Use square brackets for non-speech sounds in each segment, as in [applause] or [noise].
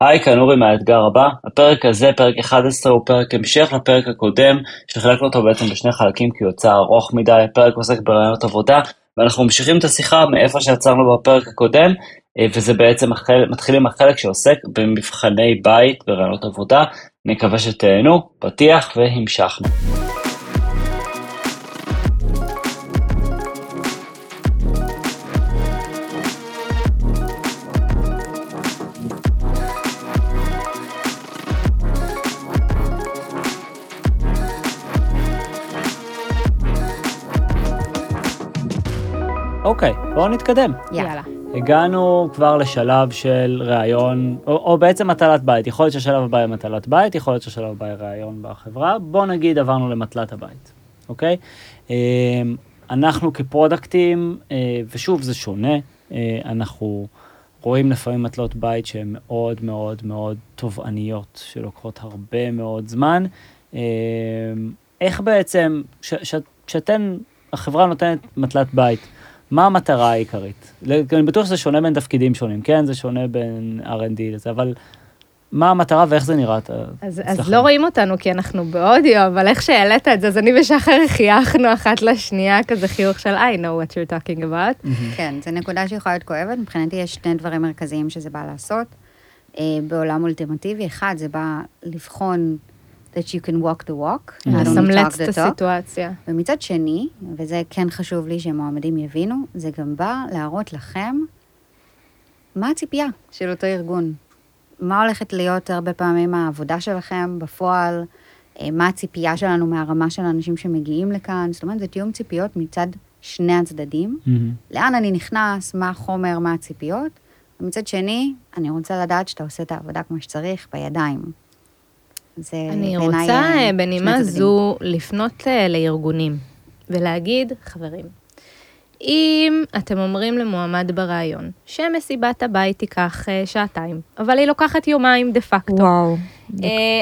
היי, כאן אורי מהאתגר הבא. הפרק הזה, פרק 11, הוא פרק המשך לפרק הקודם, שחילקנו אותו בעצם בשני חלקים כי הוא יצא ארוך מדי, הפרק עוסק ברעיונות עבודה, ואנחנו ממשיכים את השיחה מאיפה שעצרנו בפרק הקודם, אה, וזה בעצם החל... מתחיל עם החלק שעוסק במבחני בית ברעיונות עבודה. אני מקווה שתהנו, פתיח והמשכנו. אוקיי, בואו נתקדם. יאללה. הגענו כבר לשלב של ראיון, או, או בעצם מטלת בית. יכול להיות שהשלב הבא יהיה מטלת בית, יכול להיות שהשלב הבא יהיה ראיון בחברה. בואו נגיד עברנו למטלת הבית, אוקיי? אמ, אנחנו כפרודקטים, אה, ושוב, זה שונה, אה, אנחנו רואים לפעמים מטלות בית שהן מאוד מאוד מאוד תובעניות, שלוקחות הרבה מאוד זמן. אמ, איך בעצם, כשאתן, החברה נותנת מטלת בית, מה המטרה העיקרית? אני בטוח שזה שונה בין תפקידים שונים, כן? זה שונה בין R&D לזה, אבל מה המטרה ואיך זה נראה? אז, אז לא רואים אותנו כי אנחנו באודיו, אבל איך שהעלית את זה, אז אני ושחר חייכנו אחת לשנייה, כזה חיוך של I know what you're talking about. Mm-hmm. כן, זו נקודה שיכולה להיות כואבת. מבחינתי יש שני דברים מרכזיים שזה בא לעשות. אה, בעולם אולטימטיבי, אחד, זה בא לבחון that you can walk the walk. לסמלץ את הסיטואציה. ומצד שני, וזה כן חשוב לי שמועמדים יבינו, זה גם בא להראות לכם מה הציפייה של אותו ארגון. מה הולכת להיות הרבה פעמים העבודה שלכם בפועל, אה, מה הציפייה שלנו מהרמה של האנשים שמגיעים לכאן, זאת אומרת, זה תיאום ציפיות מצד שני הצדדים. Mm-hmm. לאן אני נכנס, מה החומר, מה הציפיות. ומצד שני, אני רוצה לדעת שאתה עושה את העבודה כמו שצריך, בידיים. זה אני רוצה אה, בנימה זו לפנות אה, לארגונים ולהגיד, חברים, אם אתם אומרים למועמד בריאיון שמסיבת הבית תיקח uh, שעתיים, אבל היא לוקחת יומיים דה פקטו. וואו.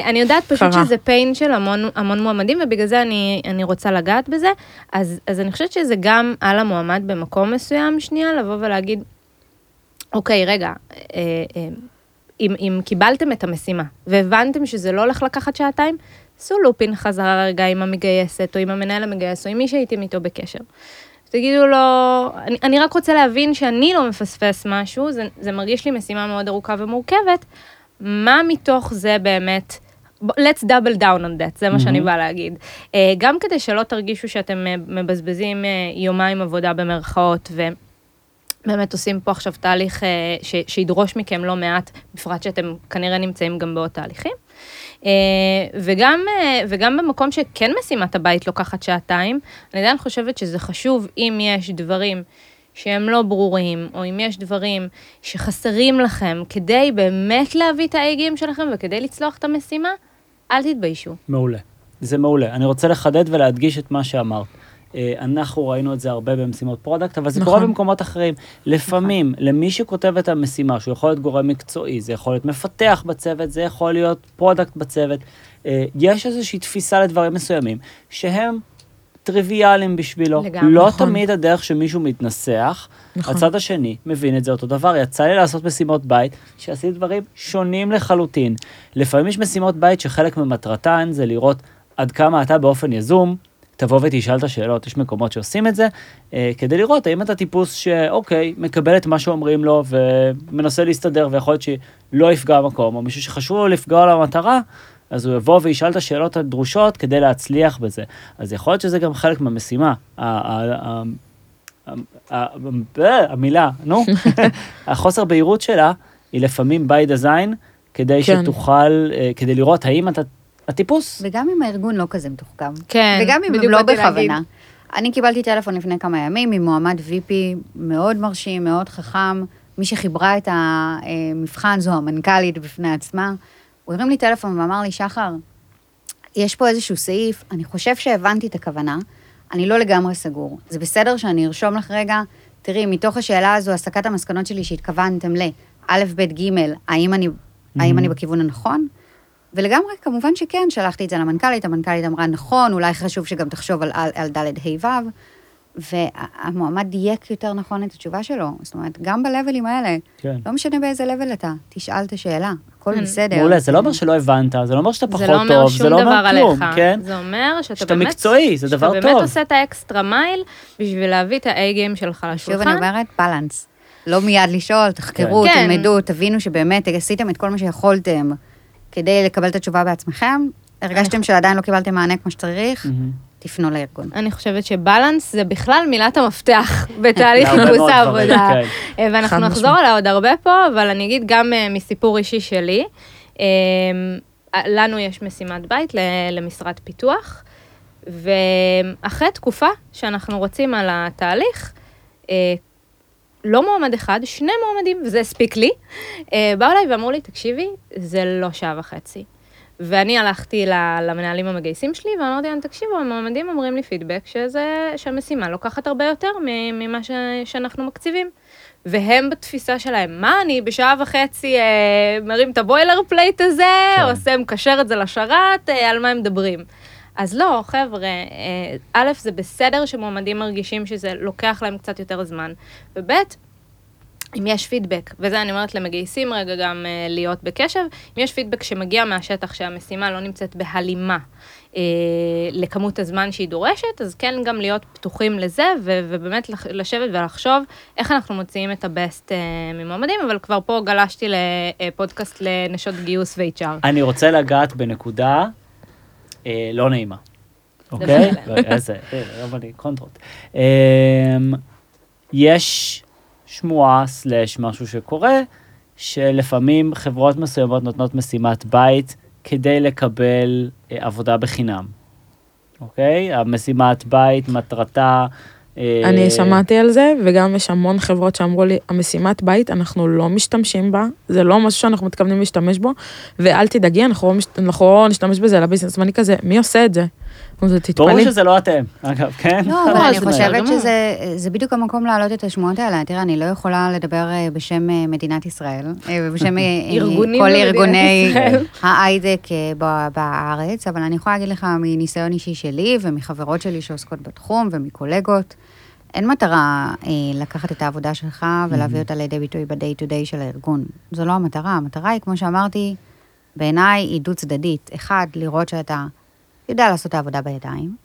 אני יודעת פשוט. שזה פיין של המון, המון מועמדים, ובגלל זה אני, אני רוצה לגעת בזה. אז, אז אני חושבת שזה גם על המועמד במקום מסוים, שנייה, לבוא ולהגיד, אוקיי, רגע, אם, אם קיבלתם את המשימה והבנתם שזה לא הולך לקחת שעתיים, עשו לופין חזרה רגע עם המגייסת, או עם המנהל המגייס, או עם מי שהייתם איתו בקשר. תגידו לו, אני, אני רק רוצה להבין שאני לא מפספס משהו, זה, זה מרגיש לי משימה מאוד ארוכה ומורכבת, מה מתוך זה באמת, let's double down on that, זה מה mm-hmm. שאני באה להגיד. אה, גם כדי שלא תרגישו שאתם מבזבזים אה, יומיים עבודה במרכאות, ו... באמת עושים פה עכשיו תהליך אה, ש, שידרוש מכם לא מעט, בפרט שאתם כנראה נמצאים גם בעוד תהליכים. אה, וגם, אה, וגם במקום שכן משימת הבית לוקחת שעתיים, אני עדיין חושבת שזה חשוב אם יש דברים שהם לא ברורים, או אם יש דברים שחסרים לכם כדי באמת להביא את האייגים שלכם וכדי לצלוח את המשימה, אל תתביישו. מעולה. זה מעולה. אני רוצה לחדד ולהדגיש את מה שאמרת. אה, אנחנו ראינו את זה הרבה במשימות product, אבל זה נכון. קורה במקומות אחרים. לפעמים, נכון. למי שכותב את המשימה, שהוא יכול להיות גורם מקצועי, זה יכול להיות מפתח בצוות, זה יכול להיות product בצוות, אה, יש איזושהי תפיסה לדברים מסוימים, שהם טריוויאליים בשבילו. לגמרי. לא נכון. תמיד הדרך שמישהו מתנסח, נכון. הצד השני מבין את זה אותו דבר. יצא לי לעשות משימות בית, שעשיתי דברים שונים לחלוטין. לפעמים יש משימות בית שחלק ממטרתן זה לראות עד כמה אתה באופן יזום תבוא ותשאל את השאלות, יש מקומות שעושים את זה, אה, כדי לראות האם אתה טיפוס שאוקיי, מקבל את מה שאומרים לו ומנסה להסתדר, ויכול להיות שלא יפגע מקום, או מישהו שחשוב לו לפגוע למטרה, אז הוא יבוא וישאל את השאלות הדרושות כדי להצליח בזה. אז יכול להיות שזה גם חלק מהמשימה. המילה, נו, [laughs] החוסר בהירות שלה היא לפעמים by design, כדי כן. שתוכל, אה, כדי לראות האם אתה הטיפוס. וגם אם הארגון לא כזה מתוחכם. כן, וגם אם הם לא בכוונה. אני קיבלתי טלפון לפני כמה ימים ממועמד VP מאוד מרשים, מאוד חכם. מי שחיברה את המבחן זו המנכ"לית בפני עצמה. הוא הרים לי טלפון ואמר לי, שחר, יש פה איזשהו סעיף, אני חושב שהבנתי את הכוונה, אני לא לגמרי סגור. זה בסדר שאני ארשום לך רגע, תראי, מתוך השאלה הזו, הסקת המסקנות שלי שהתכוונתם ל, א', ב', ג', האם אני, mm-hmm. האם אני בכיוון הנכון? ולגמרי, כמובן שכן, שלחתי את זה למנכ"לית, המנכ"לית אמרה, נכון, אולי חשוב שגם תחשוב על, על, על ד' ה' ו', והמועמד דייק יותר נכון את התשובה שלו. זאת אומרת, גם בלבלים האלה, כן. לא משנה באיזה level אתה, תשאל את השאלה, הכל כן. בסדר. מעולה, זה לא אומר שלא הבנת, זה לא אומר שאתה פחות זה לא אומר טוב, שום זה לא דבר אומר כלום, עליך. כן? זה אומר שאתה שאתה באמת... מקצועי, זה דבר שאתה טוב. באמת עושה את ה extra mile בשביל להביא את ה-A-game שלך שוב לשולחן. אני אומרת, balance. לא מיד לשאול, תחקרו, כן. תלמדו, תבינו שבאמת עשיתם את כל מה שיכולתם כדי לקבל את התשובה בעצמכם. הרגשתם שעדיין לא קיבלתם מענה כמו שצריך. תפנו לארגון. אני חושבת שבלנס זה בכלל מילת המפתח [laughs] בתהליך חיפוש העבודה. כן. אה, ואנחנו נחזור. עליה עוד הרבה פה, אבל אני אגיד גם אה, מסיפור אישי שלי. אה, לנו יש משימת בית למשרד פיתוח, ואחרי תקופה שאנחנו רוצים על התהליך, לא מועמד אחד, שני מועמדים, וזה הספיק לי, אה, באו אליי ואמרו לי, תקשיבי, זה לא שעה וחצי. ואני הלכתי למנהלים המגייסים שלי ואמרתי להם, תקשיבו, המועמדים אומרים לי פידבק שזה, שהמשימה לוקחת הרבה יותר ממה ש, שאנחנו מקציבים. והם בתפיסה שלהם, מה אני בשעה וחצי אה, מרים את ה boilerplate הזה, כן. כן. עושה, מקשר את זה לשרת, אה, על מה הם מדברים. אז לא, חבר'ה, אה, א', זה בסדר שמועמדים מרגישים שזה לוקח להם קצת יותר זמן, וב', אם יש פידבק, וזה אני אומרת למגייסים רגע גם אה, להיות בקשב, אם יש פידבק שמגיע מהשטח שהמשימה לא נמצאת בהלימה אה, לכמות הזמן שהיא דורשת, אז כן גם להיות פתוחים לזה, ו- ובאמת לשבת ולחשוב איך אנחנו מוציאים את הבסט אה, ממועמדים, אבל כבר פה גלשתי לפודקאסט לנשות גיוס ו-HR. אני רוצה לגעת בנקודה לא נעימה, אוקיי? לא, איזה, אה, היום אני קונטרות. אה, יש שמועה סלאש משהו שקורה, שלפעמים חברות מסוימות נותנות משימת בית כדי לקבל אה, עבודה בחינם, אוקיי? המשימת בית, מטרתה... אה, אני שמעתי על זה, וגם יש המון חברות שאמרו לי, המשימת בית, אנחנו לא משתמשים בה, זה לא משהו שאנחנו מתכוונים להשתמש בו, ואל תדאגי, אנחנו לא, מש... אנחנו לא נשתמש בזה לביזנס, ואני כזה, מי עושה את זה? ברור. שזה לא אתם, אגב, כן? לא, [laughs] אבל אני משמעית. חושבת. שזה זה בדיוק המקום להעלות את השמועות האלה. תראה, אני לא יכולה לדבר אה, בשם אה, מדינת ישראל, אה, ובשם אה, [laughs] אה, כל ארגוני. [laughs] ההייטק אה, ב- בארץ, אבל אני יכולה להגיד לך מניסיון אישי שלי ומחברות שלי שעוסקות בתחום ומקולגות, אין מטרה אה, לקחת את העבודה שלך ולהביא אותה לידי ביטוי ב-day to day של הארגון. זו לא המטרה, המטרה היא, כמו שאמרתי, בעיניי היא דו-צדדית. אחד, לראות שאתה יודע לעשות את העבודה בידיים,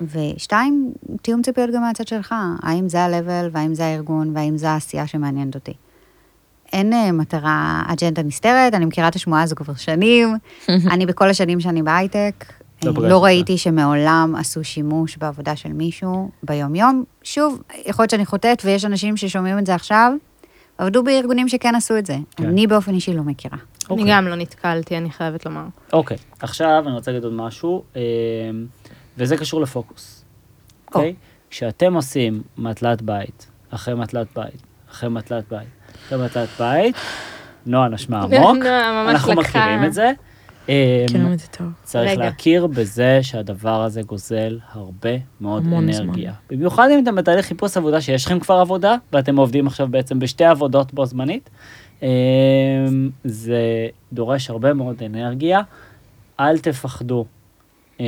ושתיים, תיאום ציפיות גם מהצד שלך. האם זה ה-level, והאם זה הארגון, והאם זה העשייה שמעניינת אותי. אין אה, מטרה, אג'נדה נסתרת, אני מכירה את השמועה הזו כבר שנים. [laughs] אני בכל השנים שאני בהייטק, לא לא. ראיתי שמעולם עשו שימוש בעבודה של מישהו ביום-יום. שוב, יכול להיות שאני חוטאת, ויש אנשים ששומעים את זה עכשיו, עבדו בארגונים שכן עשו את זה. כן. אני באופן אישי לא מכירה. אני אוקיי. גם לא נתקלתי, אני חייבת לומר. אוקיי, עכשיו אני רוצה להגיד עוד משהו, אה, וזה קשור לפוקוס, אוקיי? כשאתם עושים מטלת בית, אחרי מטלת בית, אחרי מטלת בית, אחרי מטלת בית, נועה נשמה עמוק, [laughs] אנחנו לקחה- מכירים את זה. מכירים את זה טוב. צריך רגע. להכיר בזה שהדבר הזה גוזל הרבה מאוד אנרגיה. במיוחד אם אתם בתהליך חיפוש עבודה שיש לכם כבר עבודה, ואתם עובדים עכשיו בעצם בשתי עבודות בו זמנית, אמ, זה דורש הרבה מאוד אנרגיה. אל תפחדו אמ,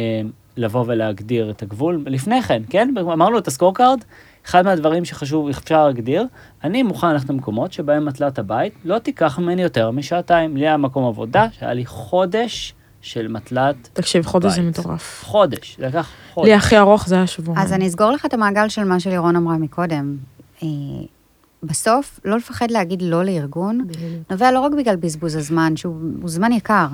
לבוא ולהגדיר את הגבול. לפני כן, כן? אמרנו את הסקורקארד, אחד מהדברים שחשוב, אפשר להגדיר, אני מוכן ללכת למקומות שבהם מטלת הבית לא תיקח ממני יותר משעתיים. לי היה מקום עבודה שהיה לי חודש של מטלת תקשיב, חודש זה בית. מטורף. חודש, זה לקח חודש. לי הכי ארוך זה היה שבוע. אז אני אסגור לך את המעגל של מה שלירון אמרה מקודם. אה, בסוף, לא לפחד להגיד לא לארגון, נובע לא רק בגלל בזבוז הזמן, שהוא הוא זמן יקר,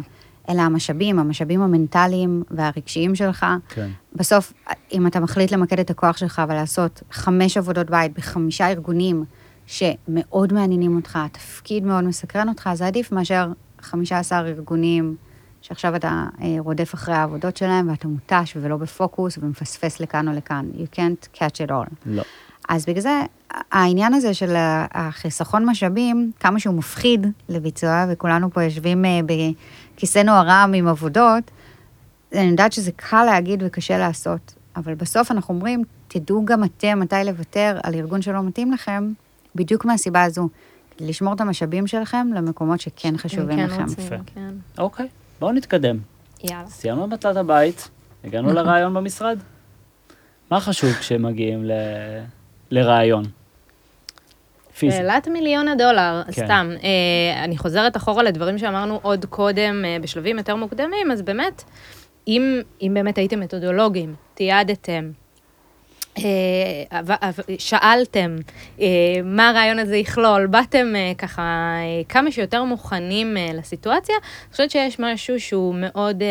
אלא המשאבים, המשאבים המנטליים והרגשיים שלך. כן. בסוף, אם אתה מחליט למקד את הכוח שלך ולעשות חמש עבודות בית בחמישה ארגונים שמאוד מעניינים אותך, תפקיד מאוד מסקרן אותך, זה עדיף מאשר 15 ארגונים שעכשיו אתה אה, רודף אחרי העבודות שלהם ואתה מותש ולא בפוקוס ומפספס לכאן או לכאן. You can't catch it all. לא. אז בגלל זה, העניין הזה של החיסכון משאבים, כמה שהוא מפחיד לביצוע, וכולנו פה יושבים אה, בכיסנו הרם עם עבודות, אני יודעת שזה קל להגיד וקשה לעשות, אבל בסוף אנחנו אומרים, תדעו גם אתם מתי לוותר על ארגון שלא מתאים לכם, בדיוק מהסיבה הזו, כדי לשמור את המשאבים שלכם למקומות שכן חשובים כן לכם. רוצים, יפה. כן. אוקיי, בואו נתקדם. יאללה. סיימנו מטלת הבית, הגענו. [laughs] לרעיון במשרד. מה חשוב כשמגיעים ל... לרעיון? פיזי. שאלת מיליון הדולר, כן. סתם. אה, אני חוזרת אחורה לדברים שאמרנו עוד קודם, אה, בשלבים יותר מוקדמים, אז באמת, אם, אם באמת הייתם מתודולוגים, תיעדתם, אה, שאלתם אה, מה הרעיון הזה יכלול, באתם אה, ככה אה, כמה שיותר מוכנים אה, לסיטואציה, אני חושבת שיש משהו שהוא מאוד אה,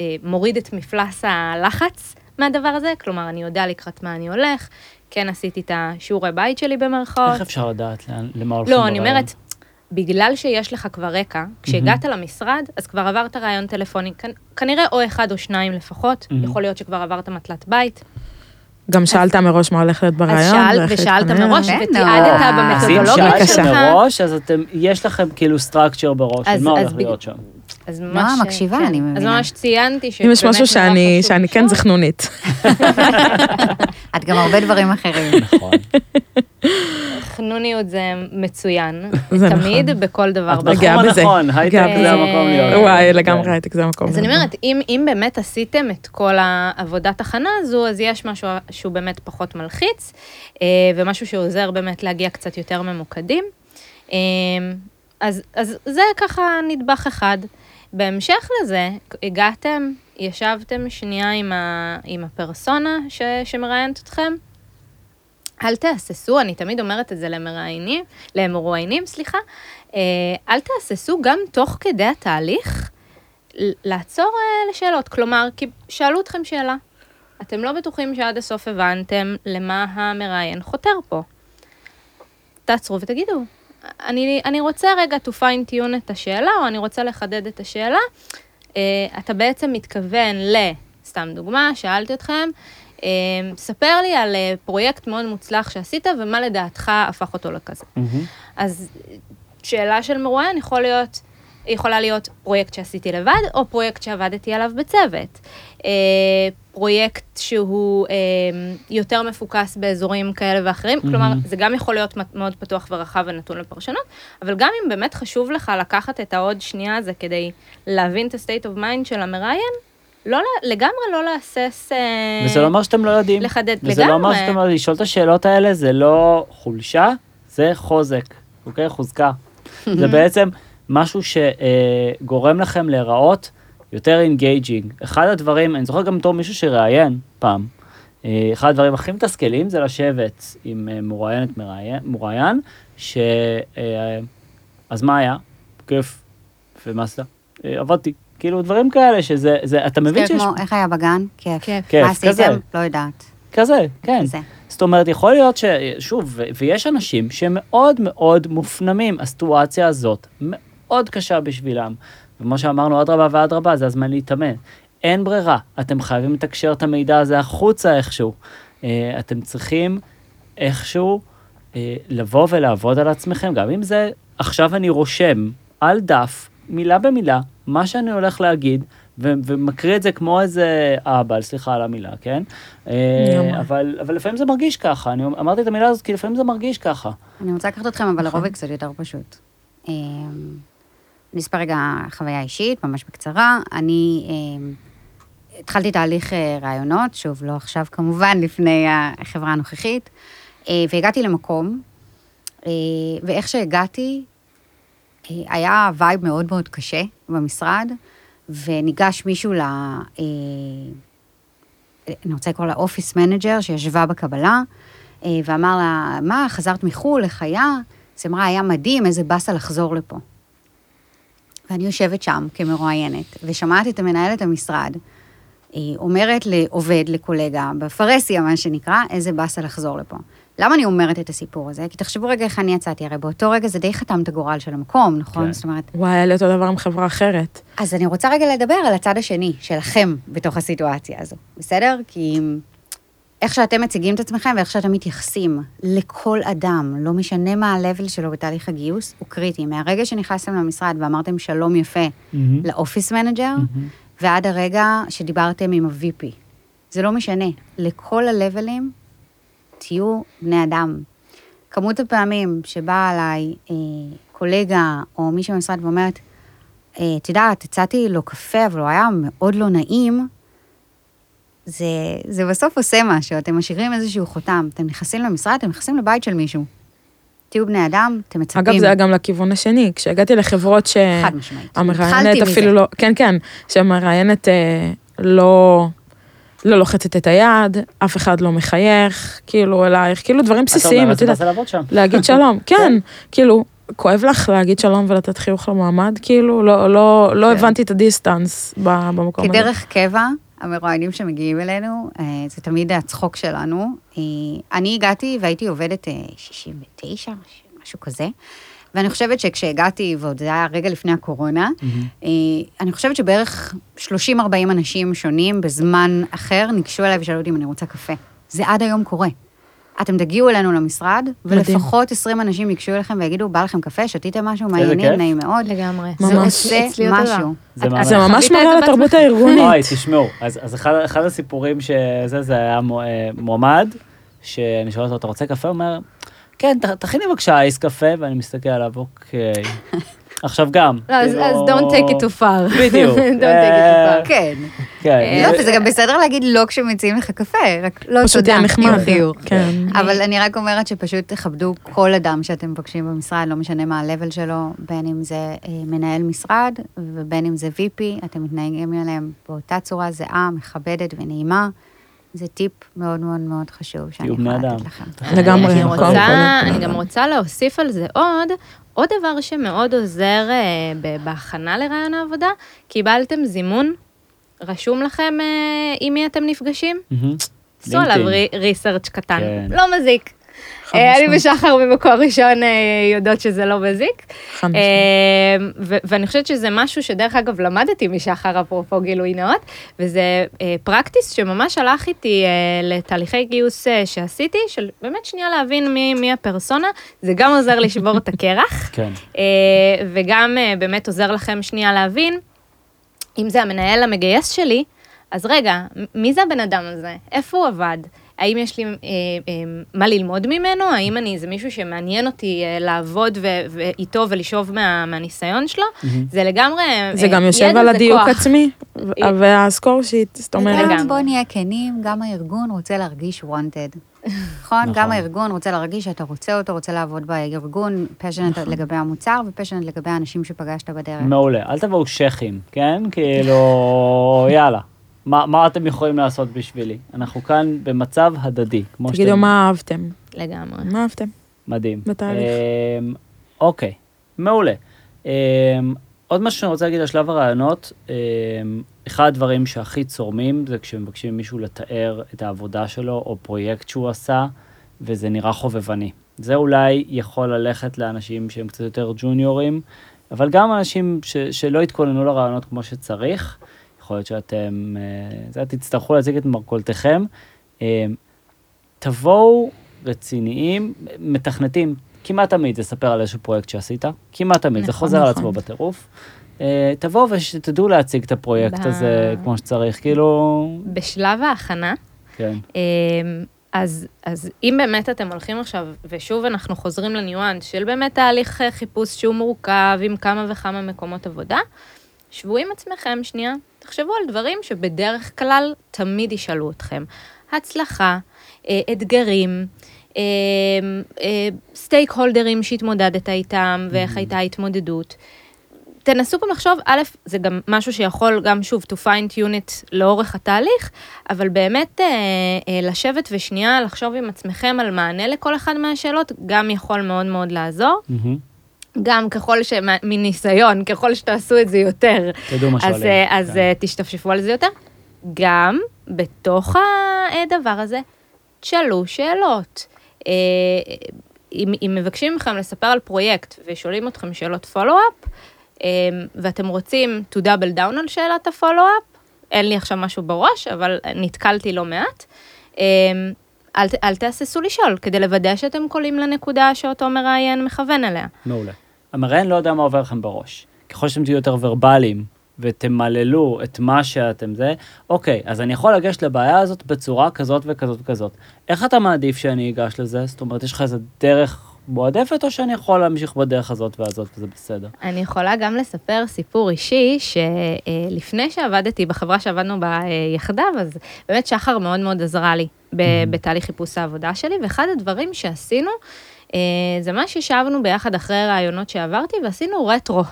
אה, מוריד את מפלס הלחץ מהדבר הזה, כלומר, אני יודע לקראת מה אני הולך, כן עשיתי את השיעורי בית שלי במרכאות. איך אפשר לדעת לאן- למה הולכים לא, אני? אומרת, בגלל שיש לך כבר רקע, כשהגעת למשרד, אז כבר עברת רעיון טלפוני, כנ- כנראה או אחד או שניים לפחות, מהמם. יכול להיות שכבר עברת מטלת בית. גם שאלת מראש מה הולך להיות אז ברעיון. שאל- ואיך ושאלת. מראש, ותיעדת אה, אז אם במתודולוגיה שלך. מראש, אז אתם, יש לכם כאילו סטרקצ'ר בראש, אז- מה אז הולך להיות שם. אז נועה ממש... מקשיבה, כן. אני אז מבינה. ממש ציינתי אם שבאמת יש משהו שאני שאני כן. זכנונית. [laughs] את גם הרבה דברים אחרים. נכון. חנוניות זה מצוין, זה תמיד, נכון. בכל דבר. את בתחום בזה. הנכון, הייטק גאה זה. המקום להיות. וואי, כן. לגמרי הייטק זה המקום. אז אני. אומרת, אם, אם באמת עשיתם את כל העבודת הכנה הזו, אז יש משהו שהוא באמת פחות מלחיץ, אה, ומשהו שעוזר באמת להגיע קצת יותר ממוקדים. אז, אז זה ככה נדבך אחד. בהמשך לזה, הגעתם, ישבתם שנייה עם, ה, עם הפרסונה ש, שמראיינת אתכם. אל תהססו, אני תמיד אומרת את זה למראיינים, למרואיינים, סליחה, אה, אל תהססו גם תוך כדי התהליך לעצור אה, לשאלות. כלומר, כי שאלו אתכם שאלה, אתם לא בטוחים שעד הסוף הבנתם למה המראיין חותר פה. תעצרו ותגידו, אני, אני רוצה רגע to fine tune את השאלה, או אני רוצה לחדד את השאלה. אה, אתה בעצם מתכוון ל... סתם דוגמה, שאלתי אתכם, אה, ספר לי על אה, פרויקט מאוד מוצלח שעשית, ומה לדעתך הפך אותו לכזה. מהמם. אז שאלה של מרואיין יכול להיות, יכולה להיות פרויקט שעשיתי לבד, או פרויקט שעבדתי עליו בצוות. אה, פרויקט שהוא אה, יותר מפוקס באזורים כאלה ואחרים, מהמם. כלומר, זה גם יכול להיות מאוד פתוח ורחב ונתון לפרשנות, אבל גם אם באמת חשוב לך לקחת את העוד שנייה הזה כדי להבין את ה-state of mind של המראיין, לא, לגמרי לא להסס... אה, וזה לא אומר שאתם לא יודעים. לחדד וזה לא אומר לגמרי. שאתם לא יודעים. לשאול את השאלות האלה זה לא חולשה, זה חוזק, אוקיי? חוזקה. [laughs] זה בעצם משהו שגורם לכם להיראות יותר engaging. אחד הדברים, אני זוכר גם בתור מישהו שראיין פעם, אה, אחד הדברים הכי מתסכלים זה לשבת עם אה, מרואיינת מראיין- מרואיין, ש... אה, אז מה היה? כיף. ומה עשית? "אה, עבדתי. כאילו דברים כאלה שזה, זה, אתה מבין שיש כמו, איך היה בגן? כיף. כיף. מה עשיתם? כזה. לא יודעת. כזה, כן. כזה. זאת אומרת, יכול להיות ש... שוב, ויש אנשים שמאוד מאוד מופנמים, הסיטואציה הזאת מאוד קשה בשבילם. ומה שאמרנו, אדרבה ואדרבה, זה הזמן להתאמן. אין ברירה, אתם חייבים לתקשר את המידע הזה החוצה איכשהו. אה, אתם צריכים איכשהו אה, לבוא ולעבוד על עצמכם, גם אם זה עכשיו אני רושם על דף, מילה במילה, מה שאני הולך להגיד, ו- ומקריא את זה כמו איזה אבא, סליחה על המילה, כן? אה. אבל, אבל לפעמים זה מרגיש ככה, אני אמרתי את המילה הזאת כי לפעמים זה מרגיש ככה. אני רוצה לקחת אתכם, אבל נכון. לרובד קצת יותר פשוט. אספר רגע חוויה אישית, ממש בקצרה. אני אמ, התחלתי תהליך אה, ראיונות, שוב, לא עכשיו כמובן, [laughs] לפני החברה הנוכחית, אה, והגעתי למקום, אה, ואיך שהגעתי, אה, היה vibe מאוד מאוד קשה במשרד, וניגש מישהו ל... אה, אני רוצה לקרוא לה office manager, שישבה בקבלה, אה, ואמר לה, מה, חזרת מחו"ל, איך היה? אז אמרה, היה מדהים, איזה באסה לחזור לפה. ואני יושבת שם כמרואיינת, ושמעתי את המנהלת המשרד, אה, אומרת לעובד, לקולגה, בפרהסיה, מה שנקרא, איזה באסה לחזור לפה. למה אני אומרת את הסיפור הזה? כי תחשבו רגע איך אני יצאתי, הרי באותו רגע זה די חתם את הגורל של המקום, נכון? כן. זאת אומרת, וואי, היה לי אותו דבר עם חברה אחרת. אז אני רוצה רגע לדבר על הצד השני, שלכם, בתוך הסיטואציה הזו, בסדר? כי איך שאתם מציגים את עצמכם ואיך שאתם מתייחסים לכל אדם, לא משנה מה ה-level שלו בתהליך הגיוס, הוא קריטי. מהרגע שנכנסתם למשרד ואמרתם שלום יפה ל office manager, ועד הרגע שדיברתם עם ה-VP. זה לא משנה, לכל הלבלים תהיו בני אדם. כמות הפעמים שבאה אליי אה, קולגה או מישהו במשרד ואומרת, אה, את יודעת, הצעתי לו קפה, אבל הוא היה מאוד לא נעים, זה, זה בסוף עושה משהו, אתם משאירים איזשהו חותם. אתם נכנסים למשרד, אתם נכנסים לבית של מישהו. תהיו בני אדם, אתם מצפים. אגב, זה היה גם לכיוון השני, כשהגעתי לחברות ש... חד משמעית. המראיינת התחלתי מזה. אפילו לא, כן, כן, שהמראיינת אה, לא, לא לוחצת את היד, אף אחד לא מחייך, כאילו אלייך, כאילו דברים בסיסיים, אתה שם. להגיד שלום, [laughs] כן, כאילו, כואב לך להגיד שלום ולתת חיוך למועמד, כאילו, לא, לא, לא כן. הבנתי את הדיסטנס במקום הזה. כדרך קבע, המרואיינים שמגיעים אלינו, אה, זה תמיד הצחוק שלנו. אה, אני הגעתי והייתי עובדת אה, 69, משהו כזה, ואני חושבת שכשהגעתי, ועוד זה היה רגע לפני הקורונה, אה, אני חושבת שבערך 30-40 אנשים שונים בזמן אחר ניגשו אליי ושאלו אותי אם אני רוצה קפה. זה עד היום קורה. אתם תגיעו אלינו למשרד. ולפחות 20 אנשים ייגשו אליכם ויגידו, בא לכם קפה, שתיתם משהו מעניינים. נעים מאוד. לגמרי. זה. עושה. משהו. זה ממש- מראה בעצמך? הארגונית. אוי, תשמעו, אז, אז אחד, אחד הסיפורים שזה, זה היה אה, מועמד, שאני שואל אותו, אתה רוצה קפה? הוא אומר, כן, ת- תכיני בבקשה אייס קפה, ואני מסתכל עליו, אוקיי. [laughs] עכשיו גם. לא, אז כאילו- אז don't take it too far. בדיוק. [laughs] don't take it אה, too far. כן. כן. לא, וזה גם בסדר להגיד לא כשמציעים לך קפה, רק לא פשוט תודה. עם חיוך. כן. אבל אני רק אומרת שפשוט תכבדו כל אדם שאתם פוגשים במשרד, לא משנה מה ה-level שלו, בין אם זה אה, מנהל משרד ובין אם זה VP, אתם מתנהגים אליהם באותה צורה זהה, מכבדת ונעימה. זה טיפ מאוד מאוד מאוד חשוב שאני יכולה אדם. לתת לכם. לגמרי, אני. גם רוצה להוסיף על זה עוד, עוד דבר שמאוד עוזר אה, בהכנה לרעיון העבודה, קיבלתם זימון, רשום לכם אה, עם מי אתם נפגשים? עשו עליו. ריסרצ' קטן, כן. לא מזיק. אה, אני. ושחר ממקור ראשון אה, יודעות שזה לא מזיק. חד משמעית. אה, ואני חושבת שזה משהו שדרך אגב למדתי משחר, אפרופו גילוי נאות, וזה פרקטיס שממש הלך איתי לתהליכי גיוס שעשיתי, של באמת שנייה להבין מי, מי הפרסונה, זה גם עוזר לשבור את הקרח, [laughs] כן. וגם באמת עוזר לכם שנייה להבין, אם זה המנהל המגייס שלי, אז רגע, מי זה הבן אדם הזה? איפה הוא עבד? האם יש לי אה, אה, מה ללמוד ממנו? האם אני, זה מישהו שמעניין אותי אה, לעבוד ו- ואיתו ולשאוב מה, מהניסיון שלו? זה לגמרי... זה אה, גם יושב על הדיוק כוח. עצמי, [laughs] והסקור שיט, זאת אומרת. וגם בוא נהיה כנים, גם הארגון רוצה להרגיש wanted. נכון? נכון. גם הארגון רוצה להרגיש שאתה רוצה אותו, רוצה לעבוד בארגון, פשנט לגבי המוצר ופשנט לגבי האנשים שפגשת בדרך. מעולה. אל תבואו שכים, כן? כאילו, יאללה. מה, מה אתם יכולים לעשות בשבילי? אנחנו כאן במצב הדדי, כמו תגידו מה אהבתם, לגמרי. מה אהבתם? מדהים. בתהליך. אמ, אוקיי, מעולה. אמ, עוד משהו שאני רוצה להגיד על שלב הרעיונות, אמ, אחד הדברים שהכי צורמים זה כשמבקשים מישהו לתאר את העבודה שלו או פרויקט שהוא עשה, וזה נראה חובבני. זה אולי יכול ללכת לאנשים שהם קצת יותר ג'וניורים, אבל גם אנשים ש, שלא התכוננו לרעיונות כמו שצריך, יכול להיות שאתם, אה, זה, תצטרכו להציג את מרכולתכם. אמ, תבואו רציניים, מתכנתים, כמעט תמיד לספר על איזשהו פרויקט שעשית, כמעט תמיד, זה נכון, חוזר על נכון. עצמו בטירוף. אה, תבואו ושתדעו להציג את הפרויקט ב- הזה כמו שצריך, כאילו, בשלב ההכנה, כן, אז, אז אם באמת אתם הולכים עכשיו, ושוב אנחנו חוזרים לניואנס של באמת תהליך אה, חיפוש שהוא מורכב עם כמה וכמה מקומות עבודה, שבו עם עצמכם שנייה, תחשבו על דברים שבדרך כלל תמיד ישאלו אתכם. הצלחה, אה, אתגרים, סטייק הולדרים שהתמודדת איתם ואיך הייתה ההתמודדות. תנסו גם לחשוב, א', זה גם משהו שיכול גם שוב to find unit לאורך התהליך, אבל באמת אה, אה, לשבת ושנייה לחשוב עם עצמכם על מענה לכל אחד מהשאלות, גם יכול מאוד מאוד לעזור. מהמם. גם ככל ש... מניסיון, ככל שתעשו את זה יותר, תדעו מה אז, שואלים. אה, אז כן. אה, תשתפשפו על זה יותר. גם בתוך הדבר הזה, תשאלו שאלות. אה, אם, אם מבקשים מכם לספר על פרויקט ושואלים אתכם שאלות פולו-אפ, אה, ואתם רוצים to double down על שאלת הפולו-אפ, אין לי עכשיו משהו בראש, אבל נתקלתי לא מעט, אה, אל, אל תהססו לשאול, כדי לוודא שאתם קולים לנקודה שאותו מראיין מכוון אליה. מעולה. המראיין לא יודע מה עובר לכם בראש. ככל שאתם תהיו יותר ורבליים ותמללו את מה שאתם זה, אוקיי, אז אני יכול לגשת לבעיה הזאת בצורה כזאת וכזאת וכזאת. איך אתה מעדיף שאני אגש לזה? זאת אומרת, יש לך איזה דרך מועדפת, או שאני יכול להמשיך בדרך הזאת והזאת וזה בסדר? אני יכולה גם לספר סיפור אישי, שלפני שעבדתי בחברה שעבדנו בה אה, יחדיו, אז באמת שחר מאוד מאוד עזרה לי ב- בתהליך חיפוש העבודה שלי, ואחד הדברים שעשינו, זה מה שישבנו ביחד אחרי רעיונות שעברתי ועשינו רטרו.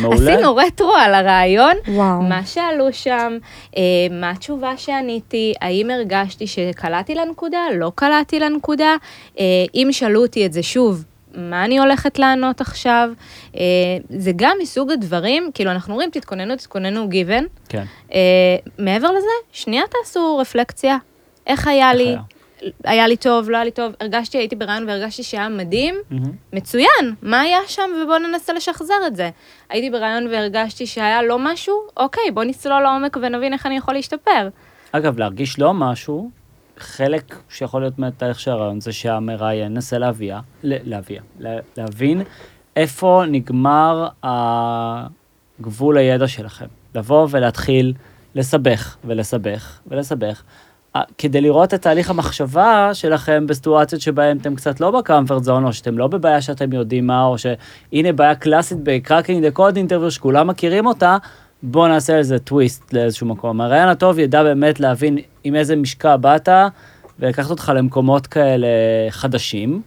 מעולה. עשינו רטרו על הרעיון, וואו. מה שאלו שם, אה, מה התשובה שעניתי, האם הרגשתי שקלעתי לנקודה, לא קלעתי לנקודה, אה, אם שאלו אותי את זה שוב, מה אני הולכת לענות עכשיו? אה, זה גם מסוג הדברים, כאילו אנחנו אומרים, תתכוננו, תתכוננו גיוון. כן. אה, מעבר לזה, שנייה תעשו רפלקציה. איך היה איך לי? היה? היה לי טוב, לא היה לי טוב, הרגשתי, הייתי ברעיון והרגשתי שהיה מדהים, מהמם. מצוין, מה היה שם ובואו ננסה לשחזר את זה. הייתי ברעיון והרגשתי שהיה לא משהו, אוקיי, בואו נצלול לעומק ונבין איך אני יכול להשתפר. אגב, להרגיש לא משהו, חלק שיכול להיות מהתהליך של הראיון זה שהמראיין ינסה להביאה, ל- להביאה, לה- להבין איפה נגמר הגבול הידע שלכם. לבוא ולהתחיל לסבך ולסבך ולסבך, כדי לראות את תהליך המחשבה שלכם בסיטואציות שבהן אתם קצת לא ב comfort zone, או שאתם לא בבעיה שאתם יודעים מה, או שהנה בעיה קלאסית ב Cracking the Code Interview שכולם מכירים אותה, בואו נעשה לזה טוויסט לאיזשהו מקום. הרעיון הטוב ידע באמת להבין עם איזה משקע באת, ולקחת אותך למקומות כאלה חדשים,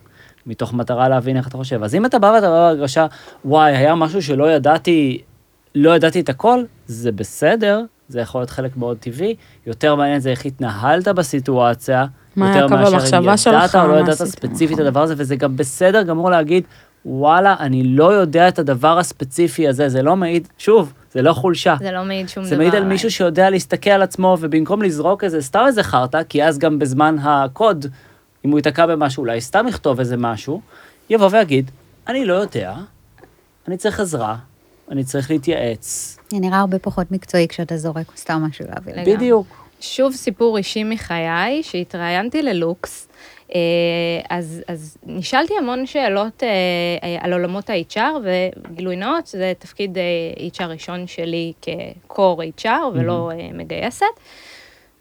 מתוך מטרה להבין איך אתה חושב. אז אם אתה בא ואתה בא בהרגשה, וואי, היה משהו שלא ידעתי, לא ידעתי את הכל, זה בסדר, זה יכול להיות חלק מאוד טבעי. יותר מעניין זה איך התנהלת בסיטואציה, יותר מאשר אם ידעת או לא ידעת ספציפית את נכון. הדבר הזה, וזה גם בסדר גמור להגיד, וואלה, אני לא יודע את הדבר הספציפי הזה, זה לא מעיד, שוב, זה לא חולשה. זה לא מעיד שום דבר. זה מעיד על. מישהו שיודע להסתכל על עצמו, ובמקום לזרוק איזה, סתם איזה חרטא, כי אז גם בזמן הקוד, אם הוא ייתקע במשהו, אולי סתם יכתוב איזה משהו, יבוא ויגיד, אני לא יודע, אני צריך עזרה, אני צריך להתייעץ. זה נראה הרבה פחות מקצועי כשאתה זורק סתם משהו לאוויר. לגמרי. בדיוק. שוב סיפור אישי מחיי, שהתראיינתי ללוקס, אה, אז, אז נשאלתי המון שאלות אה, אה, על עולמות ה-HR, וגילוי נאות, זה תפקיד HR ראשון שלי כ-core HR ולא אה, מגייסת.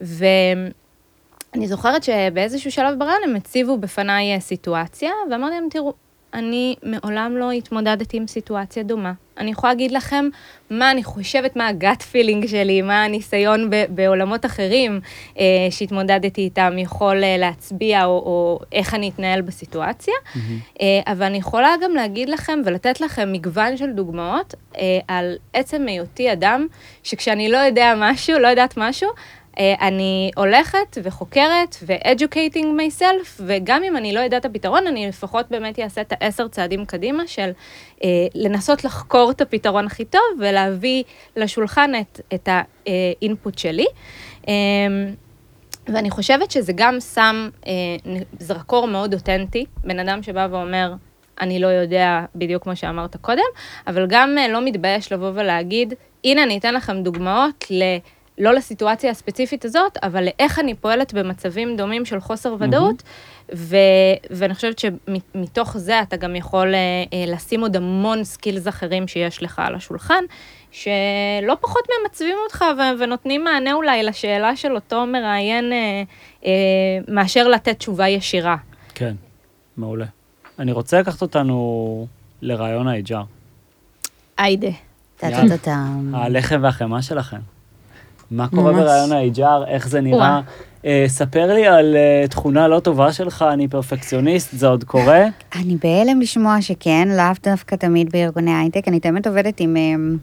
ואני זוכרת שבאיזשהו שלב ברעיון הם הציבו בפניי סיטואציה, ואמרתי להם, תראו, אני מעולם לא התמודדתי עם סיטואציה דומה. אני יכולה להגיד לכם מה אני חושבת, מה הגאט פילינג שלי, מה הניסיון ב- בעולמות אחרים אה, שהתמודדתי איתם יכול אה, להצביע, או, או איך אני אתנהל בסיטואציה. אה, אבל אני יכולה גם להגיד לכם ולתת לכם מגוון של דוגמאות אה, על עצם היותי אדם, שכשאני לא יודע משהו, לא יודעת משהו, אני הולכת וחוקרת ו-educating myself, וגם אם אני לא יודעת את הפתרון, אני לפחות באמת אעשה את העשר צעדים קדימה של אה, לנסות לחקור את הפתרון הכי טוב ולהביא לשולחן את, את האינפוט שלי. אה, ואני חושבת שזה גם שם אה, זרקור מאוד אותנטי, בן אדם שבא ואומר, אני לא יודע בדיוק כמו שאמרת קודם, אבל גם אה, לא מתבייש לבוא ולהגיד, הנה אני אתן לכם דוגמאות ל... לא לסיטואציה הספציפית הזאת, אבל לאיך אני פועלת במצבים דומים של חוסר ודאות, ו- ואני חושבת שמתוך זה אתה גם יכול אה, אה, לשים עוד המון skills אחרים שיש לך על השולחן, שלא פחות ממצבים אותך ו- ונותנים מענה אולי לשאלה של אותו מראיין, אה, אה, מאשר לתת תשובה ישירה. כן, מעולה. אני רוצה לקחת אותנו לראיון ה-HR. היידה. הלחם והחמאה שלכם. מה קורה ממש. בראיון ה-HR, איך זה נראה? אה, ספר לי על אה, תכונה לא טובה שלך, אני פרפקציוניסט, זה עוד קורה? אני בהלם לשמוע שכן, לאו דווקא תמיד בארגוני הייטק. אני תמיד עובדת עם אמ,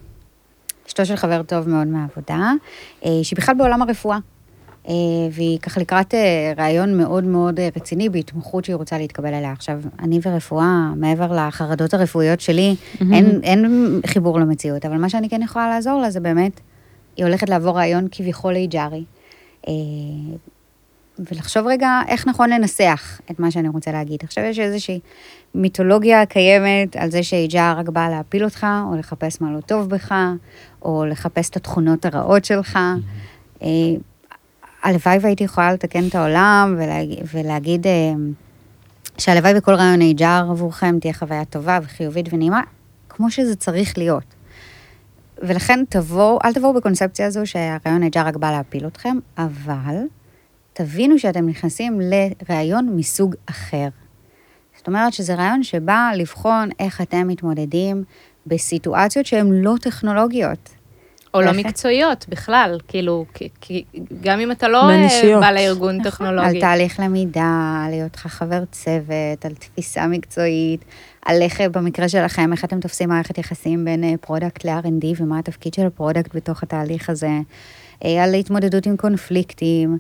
אשתו של חבר טוב מאוד מהעבודה, אה, שהיא בכלל בעולם הרפואה. אה, והיא ככה לקראת אה, רעיון מאוד מאוד אה, רציני בהתמחות שהיא רוצה להתקבל אליה. עכשיו, אני ורפואה, מעבר לחרדות הרפואיות שלי, אין, אין חיבור למציאות, אבל מה שאני כן יכולה לעזור לה זה באמת, היא הולכת לעבור רעיון כביכול HRי. אה, ולחשוב רגע איך נכון לנסח את מה שאני רוצה להגיד. עכשיו יש איזושהי מיתולוגיה קיימת על זה ש-HR רק בא להפיל אותך, או לחפש מה לא טוב בך, או לחפש את התכונות הרעות שלך. אה, הלוואי והייתי יכולה לתקן את העולם ולהגיד, ולהגיד אה, שהלוואי בכל רעיון HR עבורכם תהיה חוויה טובה וחיובית ונעימה, כמו שזה צריך להיות. ולכן תבואו, אל תבואו בקונספציה הזו שהרעיון HR רק בא להפיל אתכם, אבל תבינו שאתם נכנסים לראיון מסוג אחר. זאת אומרת שזה ראיון שבא לבחון איך אתם מתמודדים בסיטואציות שהן לא טכנולוגיות. או לא. מקצועיות בכלל, כאילו, כי, כי גם אם אתה לא אה. בא לארגון נכון, טכנולוגי. על תהליך למידה, על היותך חבר צוות, על תפיסה מקצועית, על איך, אה, במקרה שלכם, איך אתם תופסים מערכת יחסים בין אה, product ל-R&D ומה התפקיד של ה product בתוך התהליך הזה, אה, על התמודדות עם קונפליקטים.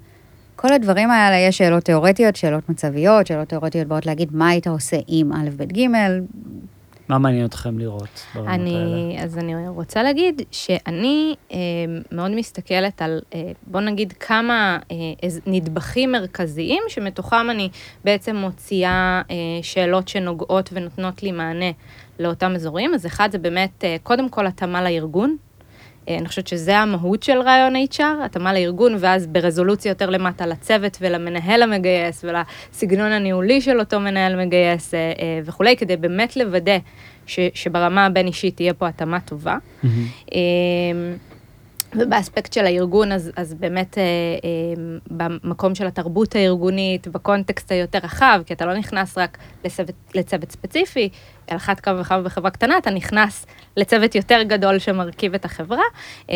כל הדברים האלה, יש שאלות תיאורטיות, שאלות מצביות, שאלות תיאורטיות באות להגיד מה היית עושה עם א', ב', ג', מה מעניין אתכם לראות ברמות האלה? אני, אז אני רוצה להגיד שאני אה, מאוד מסתכלת על, אה, בוא נגיד, כמה אה, נדבכים מרכזיים, שמתוכם אני בעצם מוציאה אה, שאלות שנוגעות ונותנות לי מענה לאותם אזורים. אז אחד זה באמת, אה, קודם כל, התאמה לארגון. אה, אני חושבת שזה המהות של רעיון HR, התאמה לארגון, ואז ברזולוציה יותר למטה לצוות ולמנהל המגייס ולסגנון הניהולי של אותו מנהל מגייס אה, אה, וכולי, כדי באמת לוודא ש, שברמה הבין-אישית תהיה פה התאמה טובה. מהמם. ובאספקט של הארגון, אז, אז באמת אה, אה, במקום של התרבות הארגונית, בקונטקסט היותר רחב, כי אתה לא נכנס רק לצוות, לצוות ספציפי, על אחת כמה וכמה בחברה קטנה, אתה נכנס לצוות יותר גדול שמרכיב את החברה, אה,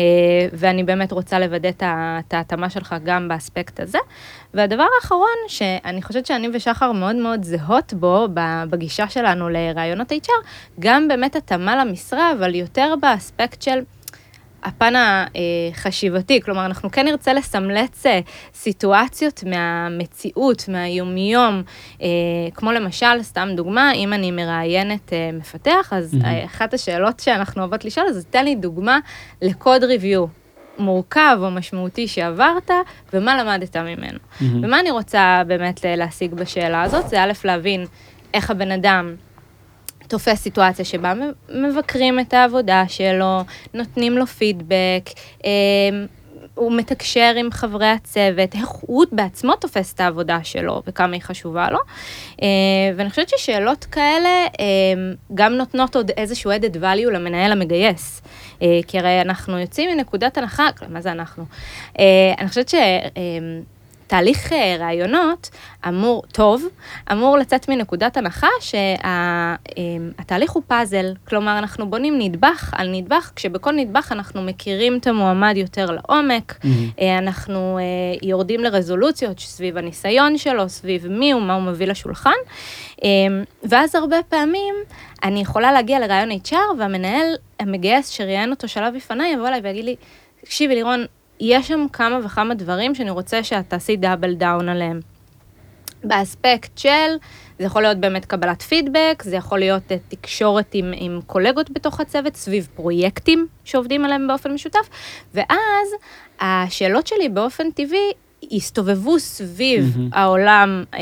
ואני באמת רוצה לוודא את ההתאמה שלך גם באספקט הזה. והדבר האחרון, שאני חושבת שאני ושחר מאוד מאוד זהות בו, בגישה שלנו לרעיונות HR, גם באמת התאמה למשרה, אבל יותר באספקט של... הפן החשיבתי, כלומר, אנחנו כן נרצה לסמלץ אה, סיטואציות מהמציאות, מהיומיום, אה, כמו למשל, סתם דוגמה, אם אני מראיינת אה, מפתח, אז. אה, אחת השאלות שאנחנו אוהבות לשאול, אז תן לי דוגמה לקוד ריוויו. מורכב או משמעותי שעברת, ומה למדת ממנו. מהמם. ומה אני רוצה באמת להשיג בשאלה הזאת? זה א', להבין איך הבן אדם תופס סיטואציה שבה מבקרים את העבודה שלו, נותנים לו פידבק, אה, הוא מתקשר עם חברי הצוות, איך הוא בעצמו תופס את העבודה שלו וכמה היא חשובה לו. אה, ואני חושבת ששאלות כאלה אה, גם נותנות עוד איזשהו added value למנהל המגייס. אה, כי הרי אנחנו יוצאים מנקודת הנחה, מה זה אנחנו? אה, אני חושבת ש... אה, תהליך אה, ראיונות אמור, טוב, אמור לצאת מנקודת הנחה שהתהליך הוא פאזל, כלומר אנחנו בונים נדבך על נדבך, כשבכל נדבך אנחנו מכירים את המועמד יותר לעומק, מהמם. אה, אנחנו אה, יורדים לרזולוציות סביב הניסיון שלו, סביב מי הוא, מה הוא מביא לשולחן, אה, ואז הרבה פעמים אני יכולה להגיע לראיון HR והמנהל המגייס שראיין אותו שלב לפניי יבוא אליי ויגיד לי, תקשיבי לירון, יש שם כמה וכמה דברים שאני רוצה שאת תעשי double down עליהם. באספקט של, זה יכול להיות באמת קבלת פידבק, זה יכול להיות אה, תקשורת עם, עם קולגות בתוך הצוות, סביב פרויקטים שעובדים עליהם באופן משותף, ואז השאלות שלי באופן טבעי יסתובבו סביב מהמם. העולם, אה,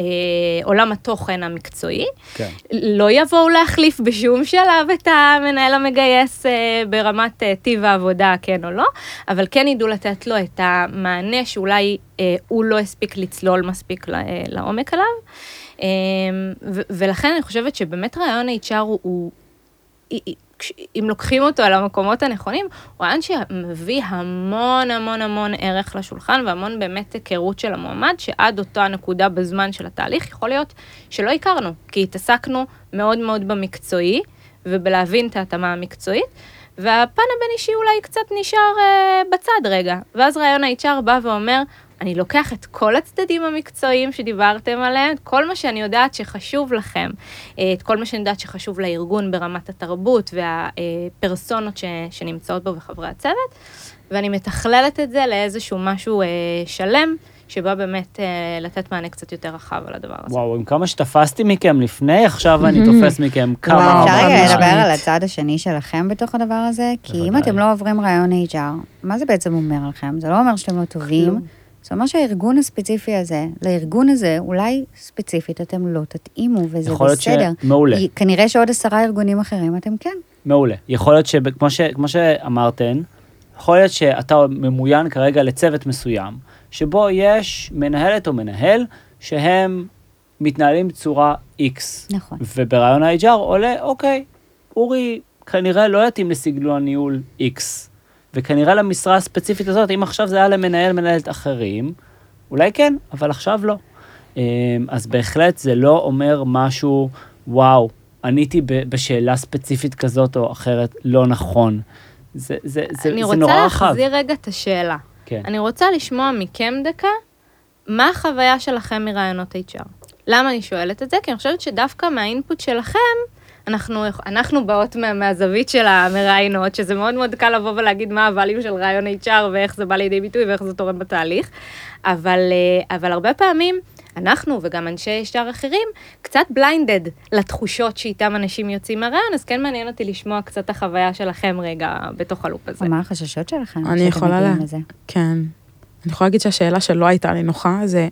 עולם התוכן המקצועי, כן. לא יבואו להחליף בשום שלב את המנהל המגייס אה, ברמת אה, טיב העבודה, כן או לא, אבל כן ידעו לתת לו את המענה שאולי אה, הוא לא הספיק לצלול מספיק ל- אה, לעומק עליו. אה, ו- ולכן אני חושבת שבאמת רעיון HR הוא, הוא אם לוקחים אותו על המקומות הנכונים, הוא רעיון שמביא המון המון המון ערך לשולחן והמון באמת היכרות של המועמד, שעד אותה נקודה בזמן של התהליך יכול להיות שלא הכרנו, כי התעסקנו מאוד מאוד במקצועי ובלהבין את ההתאמה המקצועית, והפן הבין-אישי אולי קצת נשאר אה, בצד רגע. ואז רעיון ה-HR בא ואומר, אני לוקח את כל הצדדים המקצועיים שדיברתם עליהם, כל מה שאני יודעת שחשוב לכם, אה, את כל מה שאני יודעת שחשוב לארגון ברמת התרבות והפרסונות ש, שנמצאות בו וחברי הצוות, ואני מתכללת את זה לאיזשהו משהו אה, שלם, שבא באמת אה, לתת מענה קצת יותר רחב על הדבר הזה. וואו, עם כמה שתפסתי מכם לפני, עכשיו אני [laughs] תופס מכם כמה... וואו, אפשר רגע. [laughs] לדבר על הצד השני שלכם בתוך הדבר הזה? כי אם. אתם לא עוברים רעיון HR, מה זה בעצם אומר לכם? זה לא אומר שאתם לא טובים, זה אומר שהארגון הספציפי הזה, לארגון הזה, אולי ספציפית אתם לא תתאימו, וזה יכול להיות בסדר. ש... מעולה. כי כנראה שעוד עשרה ארגונים אחרים אתם כן. מעולה. יכול להיות שכמו ש... כמו שאמרתן, יכול להיות שאתה ממוין כרגע לצוות מסוים, שבו יש מנהלת או מנהל שהם מתנהלים בצורה X. נכון. וברעיון ה-HR עולה, אוקיי, אורי כנראה לא יתאים לסגנון הניהול X, וכנראה למשרה הספציפית הזאת, אם עכשיו זה היה למנהל מנהלת אחרים, אולי כן, אבל עכשיו לא. אמ, אז בהחלט זה לא אומר משהו, וואו, עניתי בשאלה ספציפית כזאת או אחרת לא נכון. זה, זה, זה, אני זה נורא רוצה רחב. להחזיר רגע את השאלה. כן. אני רוצה לשמוע מכם דקה, מה החוויה שלכם מרעיונות HR? למה אני שואלת את זה? כי אני חושבת שדווקא מהאינפוט שלכם, אנחנו, אנחנו באות מה, מהזווית של המראיינות, שזה מאוד מאוד קל לבוא ולהגיד מה הvalue של רעיון HR ואיך זה בא לידי ביטוי ואיך זה תורם בתהליך, אבל, אה, אבל הרבה פעמים אנחנו וגם אנשי HR אחרים קצת בליינדד לתחושות שאיתם אנשים יוצאים מהרעיון, אז כן מעניין אותי לשמוע קצת את החוויה שלכם רגע בתוך הלופ הזה. מה החששות שלכם? אני יכולה לה- לזה? כן. אני יכולה להגיד שהשאלה שלא הייתה לי נוחה זה,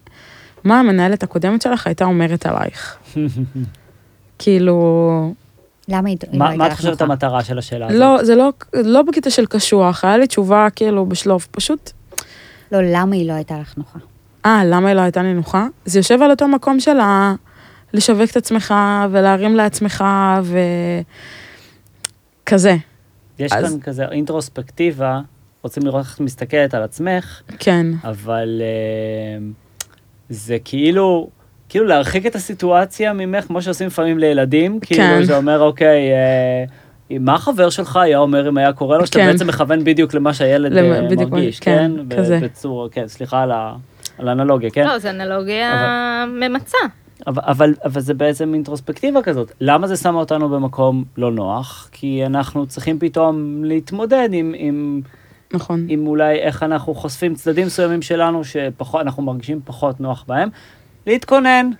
מה המנהלת הקודמת שלך הייתה אומרת עלייך? [laughs] כאילו, למה היא לא מה, את חושבת? המטרה של השאלה הזאת? לא, זה לא, לא בקטע של קשוח, היה לי תשובה כאילו בשלוף, פשוט, לא, למה היא לא הייתה לך נוחה? אה, למה היא לא הייתה לי נוחה? זה יושב על אותו מקום של ה... לשווק את עצמך ולהרים לעצמך וכזה, יש אז- כאן כזה אינטרוספקטיבה, רוצים לראות איך את מסתכלת על עצמך, כן, אבל אה, זה כאילו, כאילו להרחיק את הסיטואציה ממך, כמו שעושים לפעמים לילדים, כאילו כן. זה אומר, אוקיי, אה, מה החבר שלך היה אומר אם היה קורה לו, שאתה כן. בעצם מכוון בדיוק למה שהילד למ- אה, בדיוק, מרגיש, כן, כן? כזה. בצורה, כן, סליחה על ה- על האנלוגיה, כן? לא, זו אנלוגיה ממצה. אבל, אבל, אבל זה בעצם אינטרוספקטיבה כזאת. למה זה שם אותנו במקום לא נוח? כי אנחנו צריכים פתאום להתמודד עם, עם, נכון. עם אולי איך אנחנו חושפים צדדים מסוימים שלנו שאנחנו מרגישים פחות נוח בהם. להתכונן.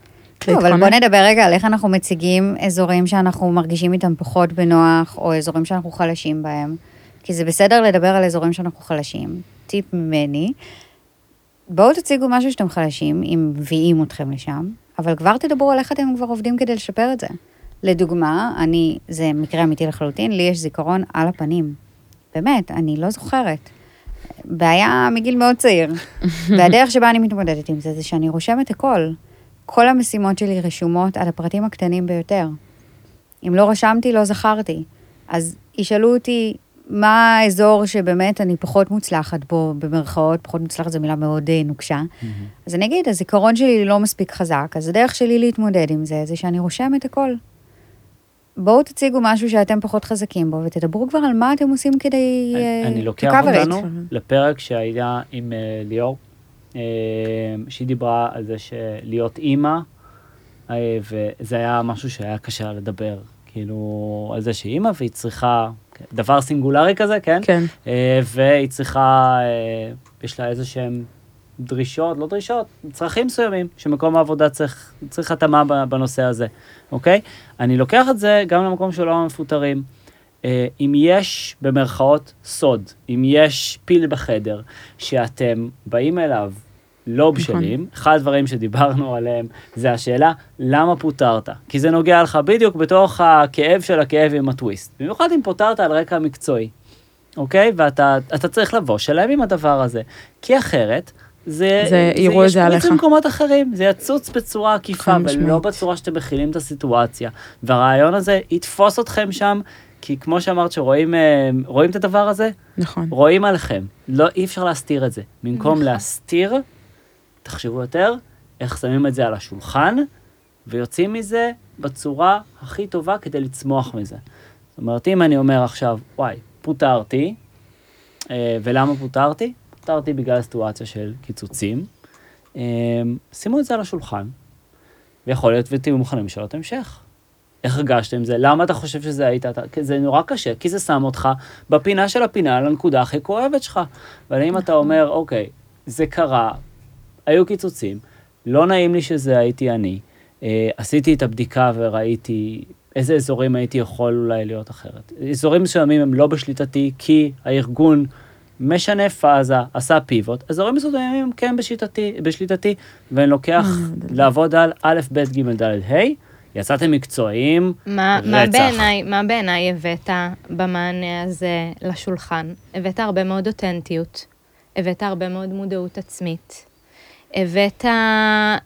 לא, אבל. בוא נדבר רגע על איך אנחנו מציגים אזורים שאנחנו מרגישים איתם פחות בנוח, או אזורים שאנחנו חלשים בהם. כי זה בסדר לדבר על אזורים שאנחנו חלשים. טיפ ממני, בואו תציגו משהו שאתם חלשים, אם מביאים אתכם לשם, אבל כבר תדברו על איך אתם כבר עובדים כדי לשפר את זה. לדוגמה, אני, זה מקרה אמיתי לחלוטין, לי יש זיכרון על הפנים. באמת, אני לא זוכרת. בעיה מגיל מאוד צעיר. [laughs] והדרך שבה אני מתמודדת עם זה, זה שאני רושמת הכל. כל המשימות שלי רשומות על הפרטים הקטנים ביותר. אם לא רשמתי, לא זכרתי. אז ישאלו אותי, מה האזור שבאמת אני פחות מוצלחת בו, במרכאות, פחות מוצלחת זו מילה מאוד אה, נוקשה. אז אני אגיד, הזיכרון שלי לא מספיק חזק, אז הדרך שלי להתמודד עם זה, זה שאני רושמת הכל. בואו תציגו משהו שאתם פחות חזקים בו, ותדברו כבר על מה אתם עושים כדי... אני, אה, אני לוקח. אותנו לפרק שהיה עם אה, ליאור, אה, שהיא דיברה על זה שלהיות אימא, אה, וזה היה משהו שהיה קשה לדבר, כאילו, על זה שהיא אימא והיא צריכה, דבר סינגולרי כזה, כן? כן, אה, והיא צריכה, אה, יש לה איזה שהם דרישות, לא דרישות, צרכים מסוימים, שמקום העבודה צריך, צריך התאמה בנושא הזה, אוקיי? אני לוקח את זה גם למקום של עולם המפוטרים. אה, אם יש במרכאות סוד, אם יש פיל בחדר, שאתם באים אליו לא בשלים, אחד הדברים שדיברנו עליהם זה השאלה, למה פוטרת? כי זה נוגע לך בדיוק בתוך הכאב של הכאב עם הטוויסט. במיוחד אם פוטרת על רקע מקצועי. אוקיי? ואתה אתה צריך לבוא שלם עם הדבר הזה. כי אחרת, זה, זה- יראו את זה ישפריץ עליך. במקומות אחרים, זה יצוץ בצורה עקיפה, חד ולא משמעית. בצורה שאתם מכילים את הסיטואציה. והרעיון הזה יתפוס אתכם שם, כי כמו שאמרת שרואים אה, רואים את הדבר הזה, נכון. רואים עליכם. לא, אי אפשר להסתיר את זה. במקום נכון. להסתיר, תחשבו יותר איך שמים את זה על השולחן, ויוצאים מזה בצורה הכי טובה כדי לצמוח מזה. זאת אומרת, אם אני אומר עכשיו, וואי, פוטרתי, אה, ולמה פוטרתי? פוטרתי בגלל סיטואציה של קיצוצים. אה, שימו את זה על השולחן, ויכול להיות ותהיו מוכנים לשאלות המשך. איך הרגשת עם זה? למה אתה חושב שזה היית? זה נורא קשה, כי זה שם אותך בפינה של הפינה, לנקודה הכי כואבת שלך. אבל אם אתה אומר, אוקיי, זה קרה, היו קיצוצים, לא נעים לי שזה הייתי אני, אה, עשיתי את הבדיקה וראיתי איזה אזורים הייתי יכול אולי להיות אחרת. אזורים מסוימים הם לא בשליטתי, כי הארגון משנה פאזה, עשה פיבוט, אזורים מסוימים הם כן בשיטתי, בשליטתי, ואני לוקח לעבוד על א', ב', ג', ד', ה', יצאתם מקצועיים, מה, מה רצח. בעיניי, מה בעיניי הבאת במענה הזה לשולחן? הבאת הרבה מאוד אותנטיות, הבאת הרבה מאוד מודעות עצמית, הבאת אה,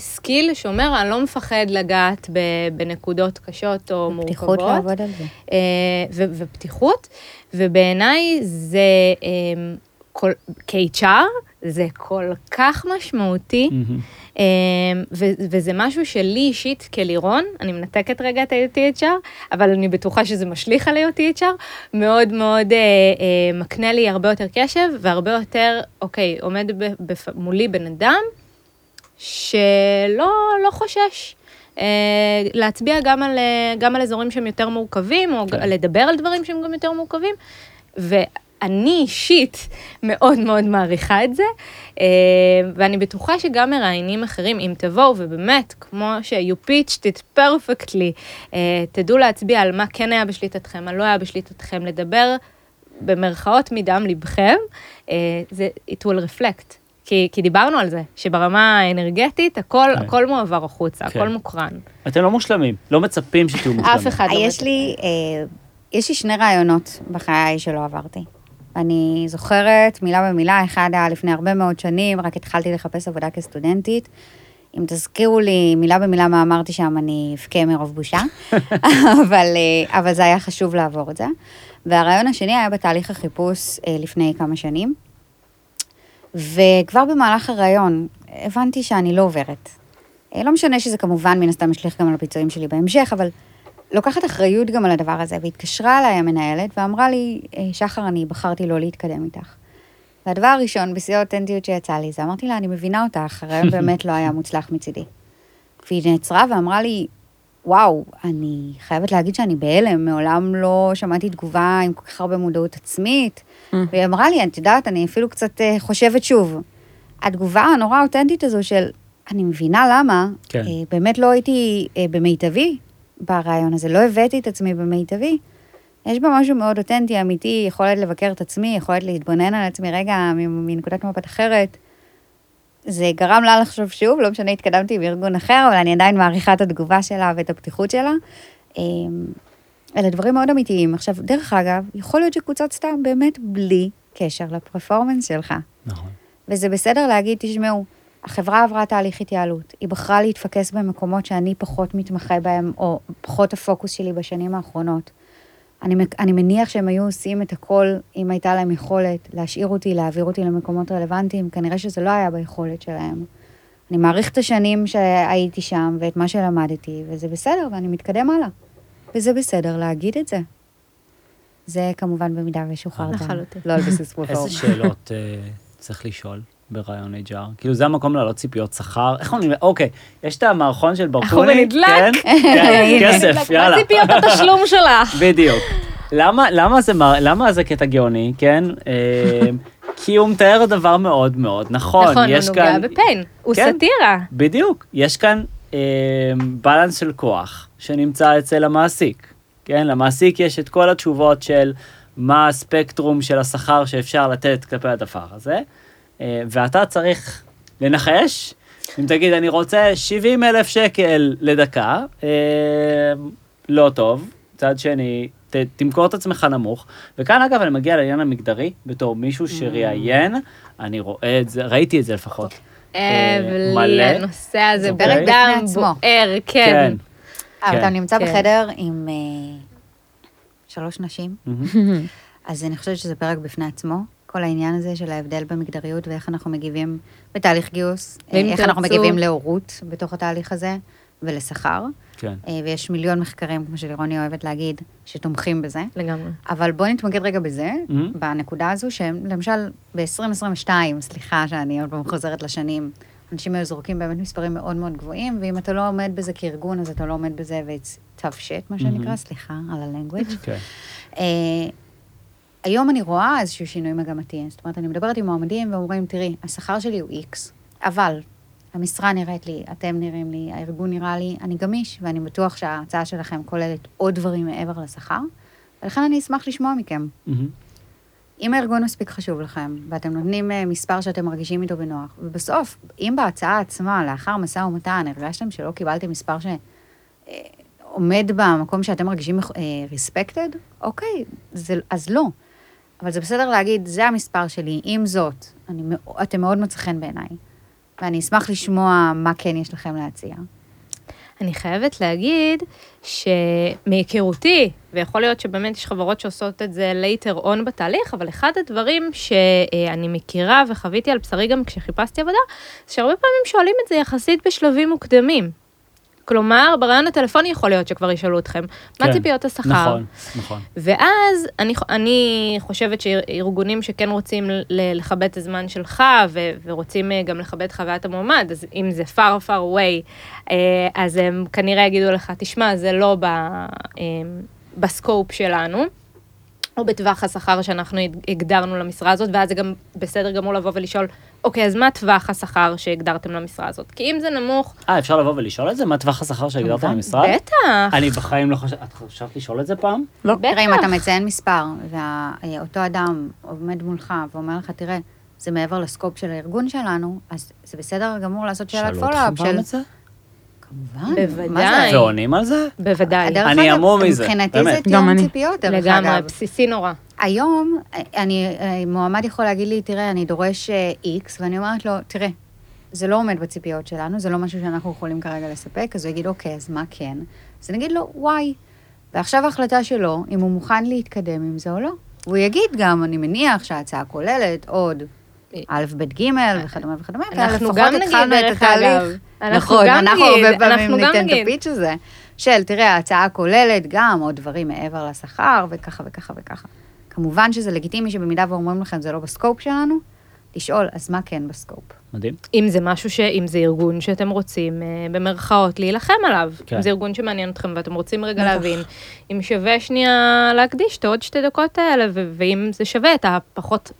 skill שאומר, אני לא מפחד לגעת ב, בנקודות קשות או פתיחות מורכבות. לעבוד על זה. אה, ו- ופתיחות, ובעיניי זה, אה, כל- כ-HR, זה כל כך משמעותי. אמ, ו- וזה משהו שלי אישית כלירון, אני מנתקת רגע את ה-UTHR, אבל אני בטוחה שזה משליך על ה-UTHR, מאוד מאוד אה, אה, מקנה לי הרבה יותר קשב, והרבה יותר, אוקיי, עומד ב- בפ- מולי בן אדם שלא לא חושש. אה, להצביע גם על, אה, גם על אזורים שהם יותר מורכבים, או כן. לדבר על דברים שהם גם יותר מורכבים. ואני אישית מאוד מאוד מעריכה את זה, אה, ואני בטוחה שגם מראיינים אחרים, אם תבואו ובאמת, כמו ש-you pitched it perfectly, אה, תדעו להצביע על מה כן היה בשליטתכם, מה לא היה בשליטתכם, לדבר במרכאות מדם ליבכם, אה, זה it will reflect. כי, כי דיברנו על זה, שברמה האנרגטית הכל, כן. הכל מועבר החוצה, כן. הכל מוקרן. אתם לא מושלמים, לא מצפים שתהיו מושלמים. אף אחד לא יש מצפה. לי, אה, יש לי שני רעיונות בחיי שלא עברתי. אני זוכרת מילה במילה, אחד היה לפני הרבה מאוד שנים, רק התחלתי לחפש עבודה כסטודנטית. אם תזכירו לי מילה במילה מה אמרתי שם, אני אבכה מרוב בושה, [laughs] אבל, אה, אבל זה היה חשוב לעבור את זה. והרעיון השני היה בתהליך החיפוש אה, לפני כמה שנים, וכבר במהלך הרעיון הבנתי שאני לא עוברת. אה, לא משנה שזה כמובן מן הסתם משליך גם על הפיצויים שלי בהמשך, אבל לוקחת אחריות גם על הדבר הזה, והתקשרה אליי המנהלת ואמרה לי, "אה, שחר, אני בחרתי לא להתקדם איתך. והדבר הראשון בשיא האותנטיות שיצא לי, זה אמרתי לה, אני מבינה אותך, הרעיון [laughs] באמת לא היה מוצלח מצידי. והיא נעצרה ואמרה לי, וואו, אני חייבת להגיד שאני בהלם, מעולם לא שמעתי תגובה עם כל כך הרבה מודעות עצמית. והיא אמרה לי, את יודעת, אני אפילו קצת אה, חושבת שוב. התגובה הנורא אותנטית הזו של, אני מבינה למה, כן. אה, באמת לא הייתי אה, במיטבי ברעיון הזה, לא הבאתי את עצמי במיטבי. יש בה משהו מאוד אותנטי, אמיתי, יכולת לבקר את עצמי, יכולת להתבונן על עצמי רגע מנקודת מבט אחרת. זה גרם לה לחשוב שוב, לא משנה, התקדמתי בארגון אחר, אבל אני עדיין מעריכה את התגובה שלה ואת הפתיחות שלה. אלה דברים מאוד אמיתיים. עכשיו, דרך אגב, יכול להיות שקוצצת באמת בלי קשר לפרפורמנס שלך. נכון. וזה בסדר להגיד, תשמעו, החברה עברה תהליך התייעלות. היא בחרה להתפקס במקומות שאני פחות מתמחה בהם, או פחות הפוקוס שלי בשנים האחרונות. אני, אני מניח שהם היו עושים את הכל אם הייתה להם יכולת להשאיר אותי, להעביר אותי למקומות רלוונטיים. כנראה שזה לא היה ביכולת שלהם. אני מעריך את השנים שהייתי שם ואת מה שלמדתי, וזה בסדר, ואני מתקדם הלאה. וזה בסדר להגיד את זה. זה כמובן במידה ושוחררת. לחלוטין. לא על בסיס [laughs] פרופורט. איזה שאלות אה, צריך לשאול ברעיון HR? כאילו זה המקום להעלות ציפיות שכר? איך אומרים? אוקיי, יש את המערכון של ברקוני, נדלק. [laughs] כן? כן, כסף, יאללה. מה ציפיות התשלום [laughs] שלך? בדיוק. למה, למה, זה, מר- למה זה קטע גאוני, כן? אה, כי הוא מתאר דבר מאוד מאוד נכון. נכון, הוא יש נוגע כאן, בפיין, הוא כן. סאטירה. בדיוק, יש כאן בלנס של כוח שנמצא אצל המעסיק. כן, למעסיק יש את כל התשובות של מה הספקטרום של השכר שאפשר לתת כלפי הדבר הזה, אה, ואתה צריך לנחש, אם תגיד, אני רוצה 70 אלף שקל לדקה, אה, לא טוב, מצד שני, ת, תמכור את עצמך נמוך, וכאן אגב אני מגיע לעניין המגדרי, בתור מישהו שראיין, אני רואה את זה, ראיתי את זה לפחות. בלי מלא. הנושא הזה, אוקיי. פרק עצמו. בוער, כן. אבל כן. אתה נמצא כן. בחדר עם אה, שלוש נשים. [laughs] אז אני חושבת שזה פרק בפני עצמו. כל העניין הזה של ההבדל במגדריות ואיך אנחנו מגיבים בתהליך גיוס, אה, איך אנחנו מגיבים להורות בתוך התהליך הזה ולשכר. כן. אה, ויש מיליון מחקרים, כמו שלירוני אוהבת להגיד, שתומכים בזה. לגמרי. אבל בואו נתמקד רגע בזה, מהמם. בנקודה הזו, שלמשל ב-2022, סליחה שאני עוד פעם חוזרת לשנים, אנשים היו זורקים באמת מספרים מאוד מאוד גבוהים, ואם אתה לא עומד בזה כארגון, אז אתה לא עומד בזה ו-it's tough shit, מה שנקרא, מהמם. סליחה על ה-language. [laughs] כן. אה, היום אני רואה איזשהו שינוי מגמתי. זאת אומרת, אני מדברת עם מועמדים ואומרים, תראי, השכר שלי הוא איקס, אבל המשרה נראית לי, אתם נראים לי, הארגון נראה לי, אני גמיש, ואני בטוח שההצעה שלכם כוללת עוד דברים מעבר לשכר, ולכן אני אשמח לשמוע מכם. מהמם. אם הארגון מספיק חשוב לכם, ואתם נותנים אה, מספר שאתם מרגישים איתו בנוח, ובסוף, אם בהצעה עצמה, לאחר משא ומתן, הרגשתם שלא קיבלתם מספר שעומד במקום שאתם מרגישים ריספקטד, אוקיי, זה, אז לא. אבל זה בסדר להגיד, זה המספר שלי, עם זאת, אני, אתם מאוד מצא חן בעיניי, ואני אשמח לשמוע מה כן יש לכם להציע. אני חייבת להגיד שמהיכרותי, ויכול להיות שבאמת יש חברות שעושות את זה later on בתהליך, אבל אחד הדברים שאני מכירה וחוויתי על בשרי גם כשחיפשתי עבודה, זה שהרבה פעמים שואלים את זה יחסית בשלבים מוקדמים. כלומר, ברעיון הטלפוני יכול להיות שכבר ישאלו אתכם, כן, מה ציפיות השכר? נכון, נכון. ואז אני, אני חושבת שארגונים שכן רוצים לכבד את הזמן שלך, ו, ורוצים אה, גם לכבד את חוויית המועמד, אז אם זה far far away, אה, אז הם כנראה יגידו לך, תשמע, זה לא ב, אה, בסקופ שלנו. או בטווח השכר שאנחנו הגדרנו למשרה הזאת, ואז זה גם בסדר גמור לבוא ולשאול, אוקיי, אז מה טווח השכר שהגדרתם למשרה הזאת? כי אם זה נמוך... אה, אפשר לבוא ולשאול את זה? מה טווח השכר שהגדרתם למשרה? בטח. אני בחיים לא חושבת, את חשבת לשאול את זה פעם? לא. בטח. תראה, אם אתה מציין מספר, ואותו אדם עומד מולך ואומר לך, תראה, זה מעבר לסקופ של הארגון שלנו, אז זה בסדר גמור לעשות שאלת פולו-אפ של... שאלו אותך פעם את זה? כמובן. בוודאי. ועונים על זה? בוודאי. אני המום מזה, מבחינתי זה באמת. גם תיאום. ציפיות, דרך אגב. לגמרי, בסיסי נורא. היום, אני, מועמד יכול להגיד לי, תראה, אני דורש איקס, ואני אומרת לו, תראה, זה לא עומד בציפיות שלנו, זה לא משהו שאנחנו יכולים כרגע לספק, אז הוא יגיד, אוקיי, אז מה כן? אז אני אגיד לו, וואי. ועכשיו ההחלטה שלו, אם הוא מוכן להתקדם עם זה או לא. והוא יגיד גם, אני מניח שההצעה כוללת עוד א', ב', ג', וכדומה וכדומה, אנחנו גם נגיד, דרך אגב. נכון, אנחנו הרבה פעמים אנחנו גם ניתן את נגיד. הפיץ' הזה, של, תראה, ההצעה כוללת גם עוד דברים מעבר לשכר, וככה וככה וככה. כמובן שזה לגיטימי שבמידה ואומרים לכם זה לא בסקופ שלנו, לשאול, אז מה כן בסקופ? מדהים. אם זה משהו ש... אם זה ארגון שאתם רוצים, אה, במרכאות, להילחם עליו. כן. אם זה ארגון שמעניין אתכם ואתם רוצים רגע להבין, אם שווה שנייה להקדיש את העוד שתי דקות האלה, ו- ואם זה שווה את הפחות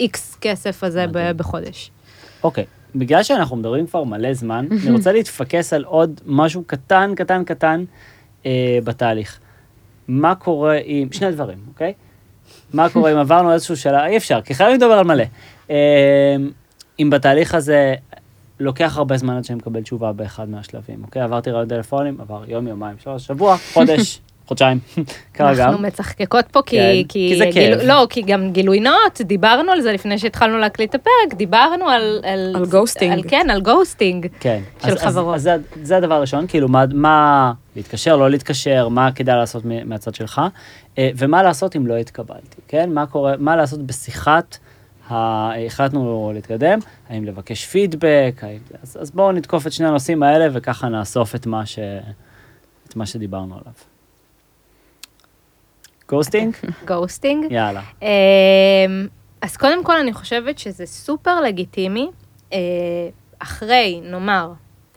איקס כסף הזה ב- מדהים. בחודש. אוקיי, בגלל שאנחנו מדברים כבר מלא זמן, אני רוצה להתפקס על עוד משהו קטן, קטן, קטן אה, בתהליך. מה קורה עם, שני דברים, אוקיי? מה קורה אם עברנו איזשהו שאלה, אי אפשר, כי חייבים לדבר על מלא. אה, אם בתהליך הזה לוקח הרבה זמן עד שאני מקבל תשובה באחד מהשלבים, אוקיי? עברתי רעיון טלפונים, עבר יום, יומיים, שלוש, שבוע, חודש, [laughs] חודשיים, [laughs] קרה גם. אנחנו מצחקקות פה כי... כן, כי זה גילו- כיף. לא, כי גם גילוי נאות, דיברנו על זה לפני שהתחלנו להקליט את הפרק, דיברנו על... על ghosting. על, כן, על ghosting. כן. של אז, חברות. אז, אז זה, זה הדבר הראשון, כאילו, מה, מה להתקשר, לא להתקשר, מה כדאי לעשות מהצד שלך, אה, ומה לעשות אם לא התקבלתי, כן? מה קורה, מה לעשות בשיחת, ה- החלטנו להתקדם, האם לבקש פידבק, האם, אז, אז בואו נתקוף את שני הנושאים האלה, וככה נאסוף את מה, ש, את מה שדיברנו עליו. גוסטינג? גוסטינג. יאללה. אמ, אז קודם כל אני חושבת שזה סופר לגיטימי, אה, אחרי, נאמר,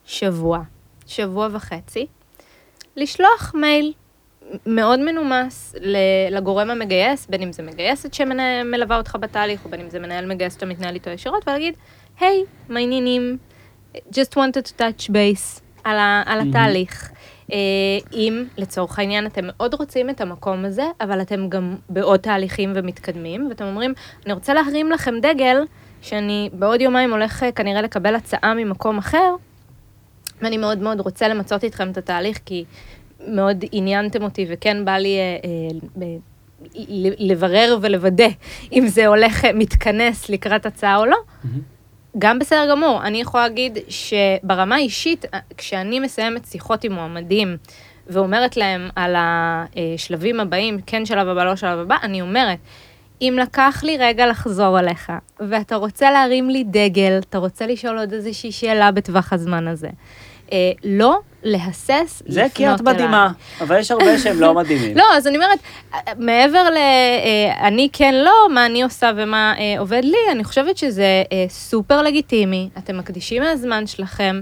שבוע, שבוע וחצי, לשלוח מייל מאוד מנומס לגורם המגייס, בין אם זה מגייסת שמלווה אותך בתהליך, או בין אם זה מנהל מגייס שאתה מתנהל איתו ישירות, ולהגיד, היי, מה העניינים? just wanted to touch base על, ה- על התהליך. אה, אם לצורך העניין אתם מאוד רוצים את המקום הזה, אבל אתם גם בעוד תהליכים ומתקדמים, ואתם אומרים, אני רוצה להרים לכם דגל, שאני בעוד יומיים הולך אה, כנראה לקבל הצעה ממקום אחר, ואני מאוד מאוד רוצה למצות איתכם את התהליך, כי מאוד עניינתם אותי, וכן בא לי אה, אה, לברר ולוודא אם זה הולך, אה, מתכנס לקראת הצעה או לא. גם בסדר גמור, אני יכולה להגיד שברמה האישית, כשאני מסיימת שיחות עם מועמדים ואומרת להם על השלבים הבאים, כן שלב הבא, לא שלב הבא, אני אומרת, אם לקח לי רגע לחזור אליך, ואתה רוצה להרים לי דגל, אתה רוצה לשאול עוד איזושהי שאלה בטווח הזמן הזה, אה, לא להסס זה כי את לפנות אליי. מדהימה, אבל יש הרבה שהם לא [laughs] מדהימים. לא, אז אני אומרת, מעבר ל... אה, אני כן לא, מה אני עושה ומה אה, עובד לי, אני חושבת שזה אה, סופר לגיטימי. אתם מקדישים מהזמן שלכם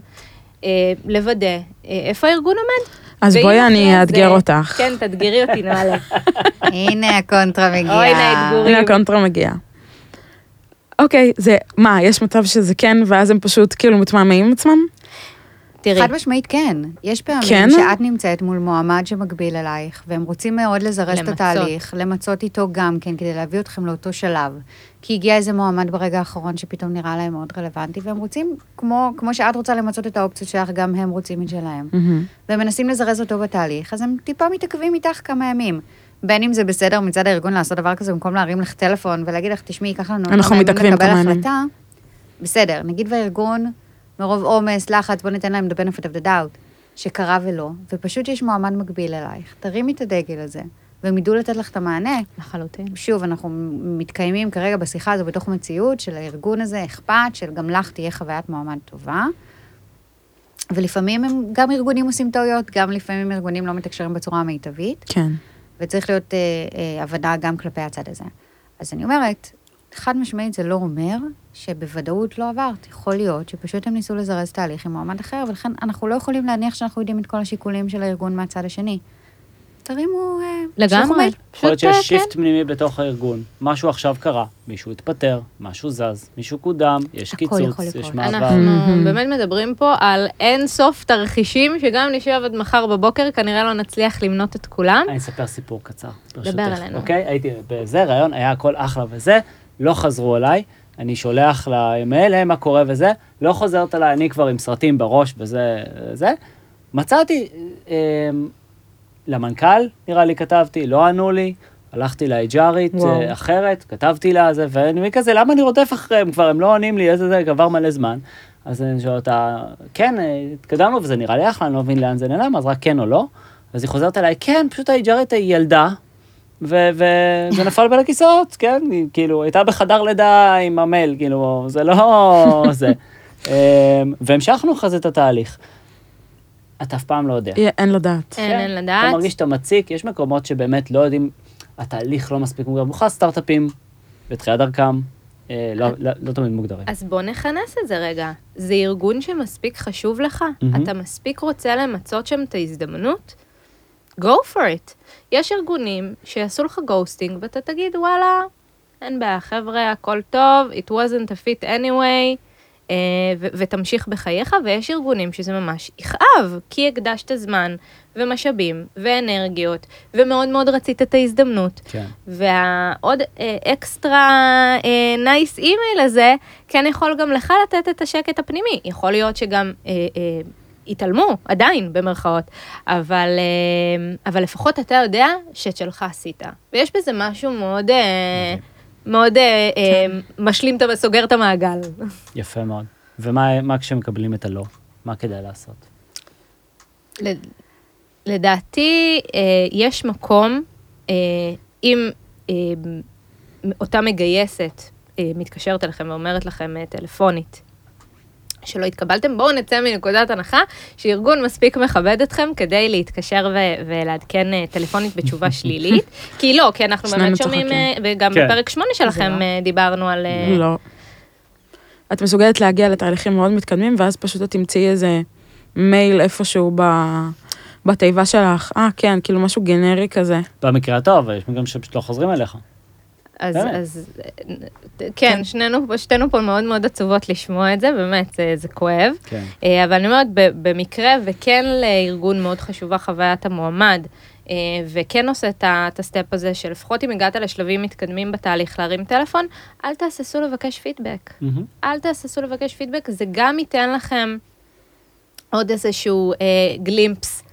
לוודא איפה הארגון עומד. אז בואי אחרי אני אאתגר אותך. כן, תאתגרי אותי, [laughs] נעלה. הנה הקונטרה מגיעה. אוי, הנה האתגורים. הנה הקונטרה מגיעה. אוקיי, זה, מה, יש מצב שזה כן, ואז הם פשוט כאילו מתמהמהים עם עצמם? תראי, חד משמעית כן. יש פעמים כן? שאת נמצאת מול מועמד שמקביל אלייך, והם רוצים מאוד לזרז את למצות. התהליך, למצות איתו גם כן, כדי להביא אתכם לאותו שלב. כי הגיע איזה מועמד ברגע האחרון שפתאום נראה להם מאוד רלוונטי, והם רוצים, כמו, כמו שאת רוצה למצות את האופציות שלך, גם הם רוצים את שלהם. מהמם. והם מנסים לזרז אותו בתהליך, אז הם טיפה מתעכבים איתך כמה ימים. בין אם זה בסדר מצד הארגון לעשות דבר כזה, במקום להרים לך טלפון ולהגיד לך, תשמעי, ייקח לנו אנחנו מתעכבים כמה ימים." בסדר, נגיד והארגון, מרוב עומס, לחץ, בוא ניתן להם the benefit of the doubt, שקרה ולא, ופשוט יש מועמד מקביל אלייך. תרימי את הדגל הזה, והם ידעו לתת לך את המענה. לחלוטין. שוב, אנחנו מתקיימים כרגע בשיחה הזו בתוך מציאות של הארגון הזה, אכפת, של גם לך תהיה חוויית מועמד טובה. ולפעמים הם, גם ארגונים עושים טעויות, גם לפעמים ארגונים לא מתקשרים בצורה המיטבית, כן. וצריך להיות אה, אה, הבנה גם כלפי הצד הזה. אז אני אומרת, חד משמעית זה לא אומר שבוודאות לא עברת. יכול להיות שפשוט הם ניסו לזרז תהליך עם מועמד אחר, ולכן אנחנו לא יכולים להניח שאנחנו יודעים את כל השיקולים של הארגון מהצד השני. תרימו, אה, לגמרי. יכול להיות שיש שיפט פנימי בתוך הארגון. משהו עכשיו קרה, מישהו התפטר, משהו זז, מישהו קודם, יש קיצוץ, יש. מעבר. אנחנו. באמת מדברים פה על אין סוף תרחישים, שגם אם נשב עד מחר בבוקר, כנראה לא נצליח למנות את כולם. אני אספר סיפור קצר, ברשותך. דבר אלינו. אוקיי? הייתי בזה, ראיון, היה הכל אחלה וזה, לא חזרו אליי, אני שולח לאימייל, "היי, מה קורה וזה, לא חוזרת אליי, אני כבר עם סרטים בראש וזה, זה. מצאתי, אה, למנכ"ל, נראה לי כתבתי, לא ענו לי, הלכתי וואו. אה, אחרת, כתבתי לה זה, ואני כזה, למה אני רודף אחריהם כבר, הם לא עונים לי, איזה זה, עבר מלא זמן. אז אני שואל אותה, כן, אה, התקדמנו וזה נראה לי אחלה, אני לא מבין לאן זה נעלם, אז רק כן או לא. אז היא חוזרת אליי, כן, פשוט ה-HRית היא ילדה, וזה נפל בין הכיסאות, כן, היא כאילו, הייתה בחדר לידה עם המייל, כאילו, זה לא [laughs] זה. אמ, והמשכנו אחרי זה את התהליך. אתה אף פעם לא יודע. אין לדעת. אין, כן, אין אתה לדעת. מרגיש שאתה מציק, יש מקומות שבאמת לא יודעים, התהליך לא מספיק מוגדר, במיוחד סטארט-אפים בתחילת דרכם, אה, לא, לא, לא תמיד מוגדרים. אז בוא נכנס את זה רגע. זה ארגון שמספיק חשוב לך? אתה מספיק רוצה למצות שם את ההזדמנות? Go for it. יש ארגונים שיעשו לך גוסטינג ואתה תגיד, וואלה, אין בעיה, חבר'ה, הכל טוב, it wasn't a fit anyway, אה, ו- ותמשיך בחייך, ויש ארגונים שזה ממש יכאב, כי הקדשת זמן ומשאבים ואנרגיות, ומאוד מאוד רצית את ההזדמנות. כן. והעוד אה, אקסטרה אה, nice email הזה, כן יכול גם לך לתת את השקט הפנימי. יכול להיות שגם אה, אה, התעלמו, עדיין, במרכאות, אבל, אה, אבל לפחות אתה יודע שאת שלך עשית. ויש בזה משהו מאוד, אה, מאוד אה, אה, משלים, סוגר את המעגל. יפה מאוד. ומה מה כשמקבלים את הלא? מה כדאי לעשות? לד- לדעתי, יש מקום, אם אותה מגייסת מתקשרת אליכם ואומרת לכם טלפונית, שלא התקבלתם, בואו נצא מנקודת הנחה שארגון מספיק מכבד אתכם כדי להתקשר ו- ולעדכן אה, טלפונית בתשובה [laughs] שלילית. כי לא, כי אנחנו באמת שומעים, אה, וגם כן. בפרק שמונה שלכם לא. אה, דיברנו על... לא. את מסוגלת להגיע לתהליכים מאוד מתקדמים, ואז פשוט את תמצאי איזה מייל איפשהו ב... בתיבה שלך. אה, כן, כאילו משהו גנרי כזה. במקרה הטוב, יש מקרים שפשוט לא חוזרים אליך. אז, באמת? אז כן, שנינו, שתינו פה מאוד מאוד עצובות לשמוע את זה, באמת, זה, זה כואב. כן. אה, אבל אני אומרת, במקרה וכן לארגון מאוד חשובה חוויית המועמד, אה, וכן עושה את הסטפ הזה, שלפחות אם הגעת לשלבים מתקדמים בתהליך להרים טלפון, אל תהססו לבקש פידבק. מהמם. אל תהססו לבקש פידבק, זה גם ייתן לכם עוד איזשהו אה, גלימפס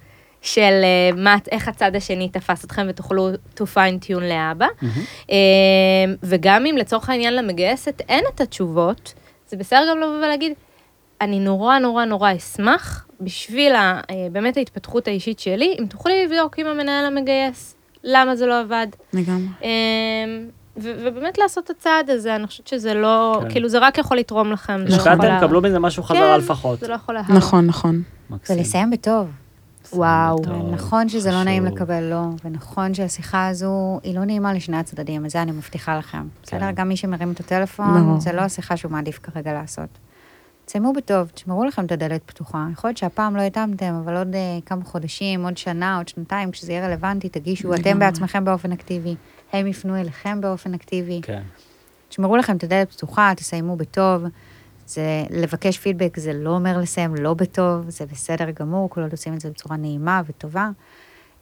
של אה, מה, איך הצד השני תפס אתכם ותוכלו to fine tune לאבא. מהמם. אה, וגם אם לצורך העניין למגייסת אין את התשובות, זה בסדר גם לבוא ולהגיד, אני נורא נורא נורא אשמח בשביל ה, אה, באמת ההתפתחות האישית שלי, אם תוכלי לבדוק עם המנהל המגייס, למה זה לא עבד. לגמרי. אה, ו- ובאמת לעשות את הצעד הזה, אני חושבת שזה לא, כן. כאילו זה רק יכול לתרום לכם. לא השקעתם, קבלו מזה משהו כן, חזרה לפחות. זה לא יכול להר. נכון, נכון. מקסים. ולסיים בטוב. וואו. נכון שזה לא נעים חשוב. לקבל לא, ונכון שהשיחה הזו היא לא נעימה לשני הצדדים, את זה אני מבטיחה לכם. בסדר? כן. גם מי שמרים את הטלפון, ברור. זה לא השיחה שהוא מעדיף כרגע לעשות. תסיימו בטוב, תשמרו לכם את הדלת פתוחה. יכול להיות שהפעם לא התאמתם, אבל עוד אה, כמה חודשים, עוד שנה, עוד שנתיים, כשזה יהיה רלוונטי, תגישו אתם. בעצמכם באופן אקטיבי, הם יפנו אליכם באופן אקטיבי. כן. תשמרו לכם את הדלת פתוחה, תסיימו בטוב. זה, לבקש פידבק זה לא אומר לסיים לא בטוב, זה בסדר גמור, כל עוד עושים את זה בצורה נעימה וטובה.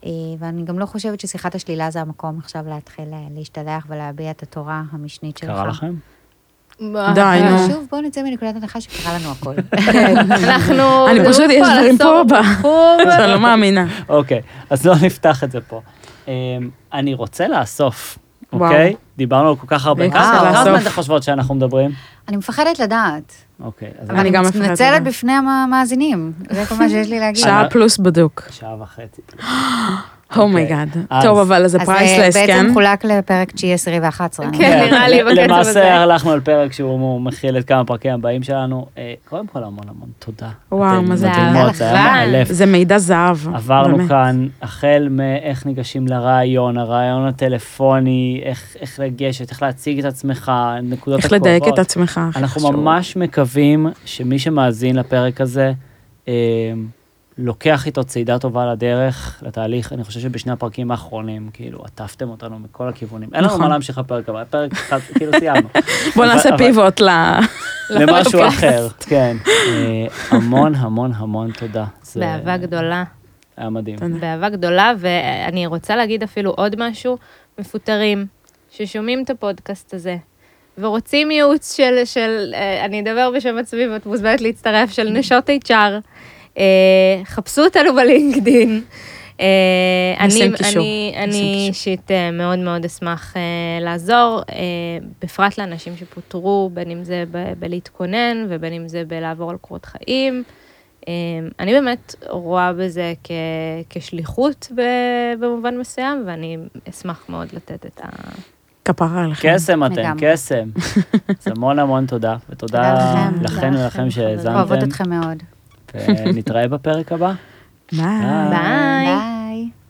אה, ואני גם לא חושבת ששיחת השלילה זה המקום עכשיו להתחיל אה, להשתלח ולהביע את התורה המשנית שלך. קרה לכם? די, נו. שוב, בואו נצא מנקודת הנחה שקרה לנו הכל. [laughs] אנחנו... [laughs] אני פשוט, יש דברים פה ב... בחור. שאני [laughs] לא מאמינה. אוקיי, אז לא נפתח את זה פה. אמ, אני רוצה לאסוף. אוקיי? דיברנו על כל כך הרבה. ביקשת כמה. זמן אתם חושבות שאנחנו מדברים? אני מפחדת לדעת. אוקיי, אז אבל אני גם מפחדת מתנצלת לדעת. בפני המאזינים, זה כל מה שיש לי להגיד. שעה פלוס בדוק. שעה וחצי. [gasps] oh my god. אז- טוב, אבל זה אז אה, priceless, כן? בעצם חולק לפרק 9, 10 ו-11. כן, נראה לי בקצב הזה. למעשה הלכנו על פרק שהוא מכיל את כמה פרקים הבאים שלנו. אה, קודם כל המון המון תודה. וואו, מה זה. זה היה אהלן. מאלף. זה מידע זהב. עברנו. כאן החל מאיך ניגשים לריאיון, הריאיון הטלפוני, איך, איך לגשת, איך להציג את עצמך, נקודות איך הקרובות. לדייק את עצמך. אנחנו. ממש מקווים שמי שמאזין לפרק הזה, אה, לוקח איתו צעידה טובה לדרך, לתהליך. אני חושב שבשני הפרקים האחרונים, כאילו, עטפתם אותנו מכל הכיוונים. אין לנו נכון. מה להמשיך לפרק הבא, פרק אחד, כאילו סיימנו. [laughs] בוא נעשה פיבוט ל... [laughs] למשהו אחר, כן. אה, המון המון המון תודה. באהבה גדולה. היה מדהים. באהבה גדולה, ואני רוצה להגיד אפילו עוד משהו, מפוטרים, ששומעים את הפודקאסט הזה, ורוצים ייעוץ של, של אה, אני אדבר בשם עצמי ואת מוזמנת להצטרף, של נשות HR, חפשו אותנו בלינקדין. אה, אני. אישית אה, מאוד מאוד אשמח אה, לעזור, אה, בפרט לאנשים שפוטרו, בין אם זה בלהתכונן ובין אם זה בלעבור על קורות חיים. אה, אני באמת רואה בזה כ, כשליחות במובן מסוים, ואני אשמח מאוד לתת את ה... כפרה עליכם. קסם אתם. קסם. אז המון המון תודה, ותודה תודה לכם. לכן ולכם לכם, אוהבות שהאזנתם, אתכם מאוד. ונתראה בפרק הבא. ביי. ביי.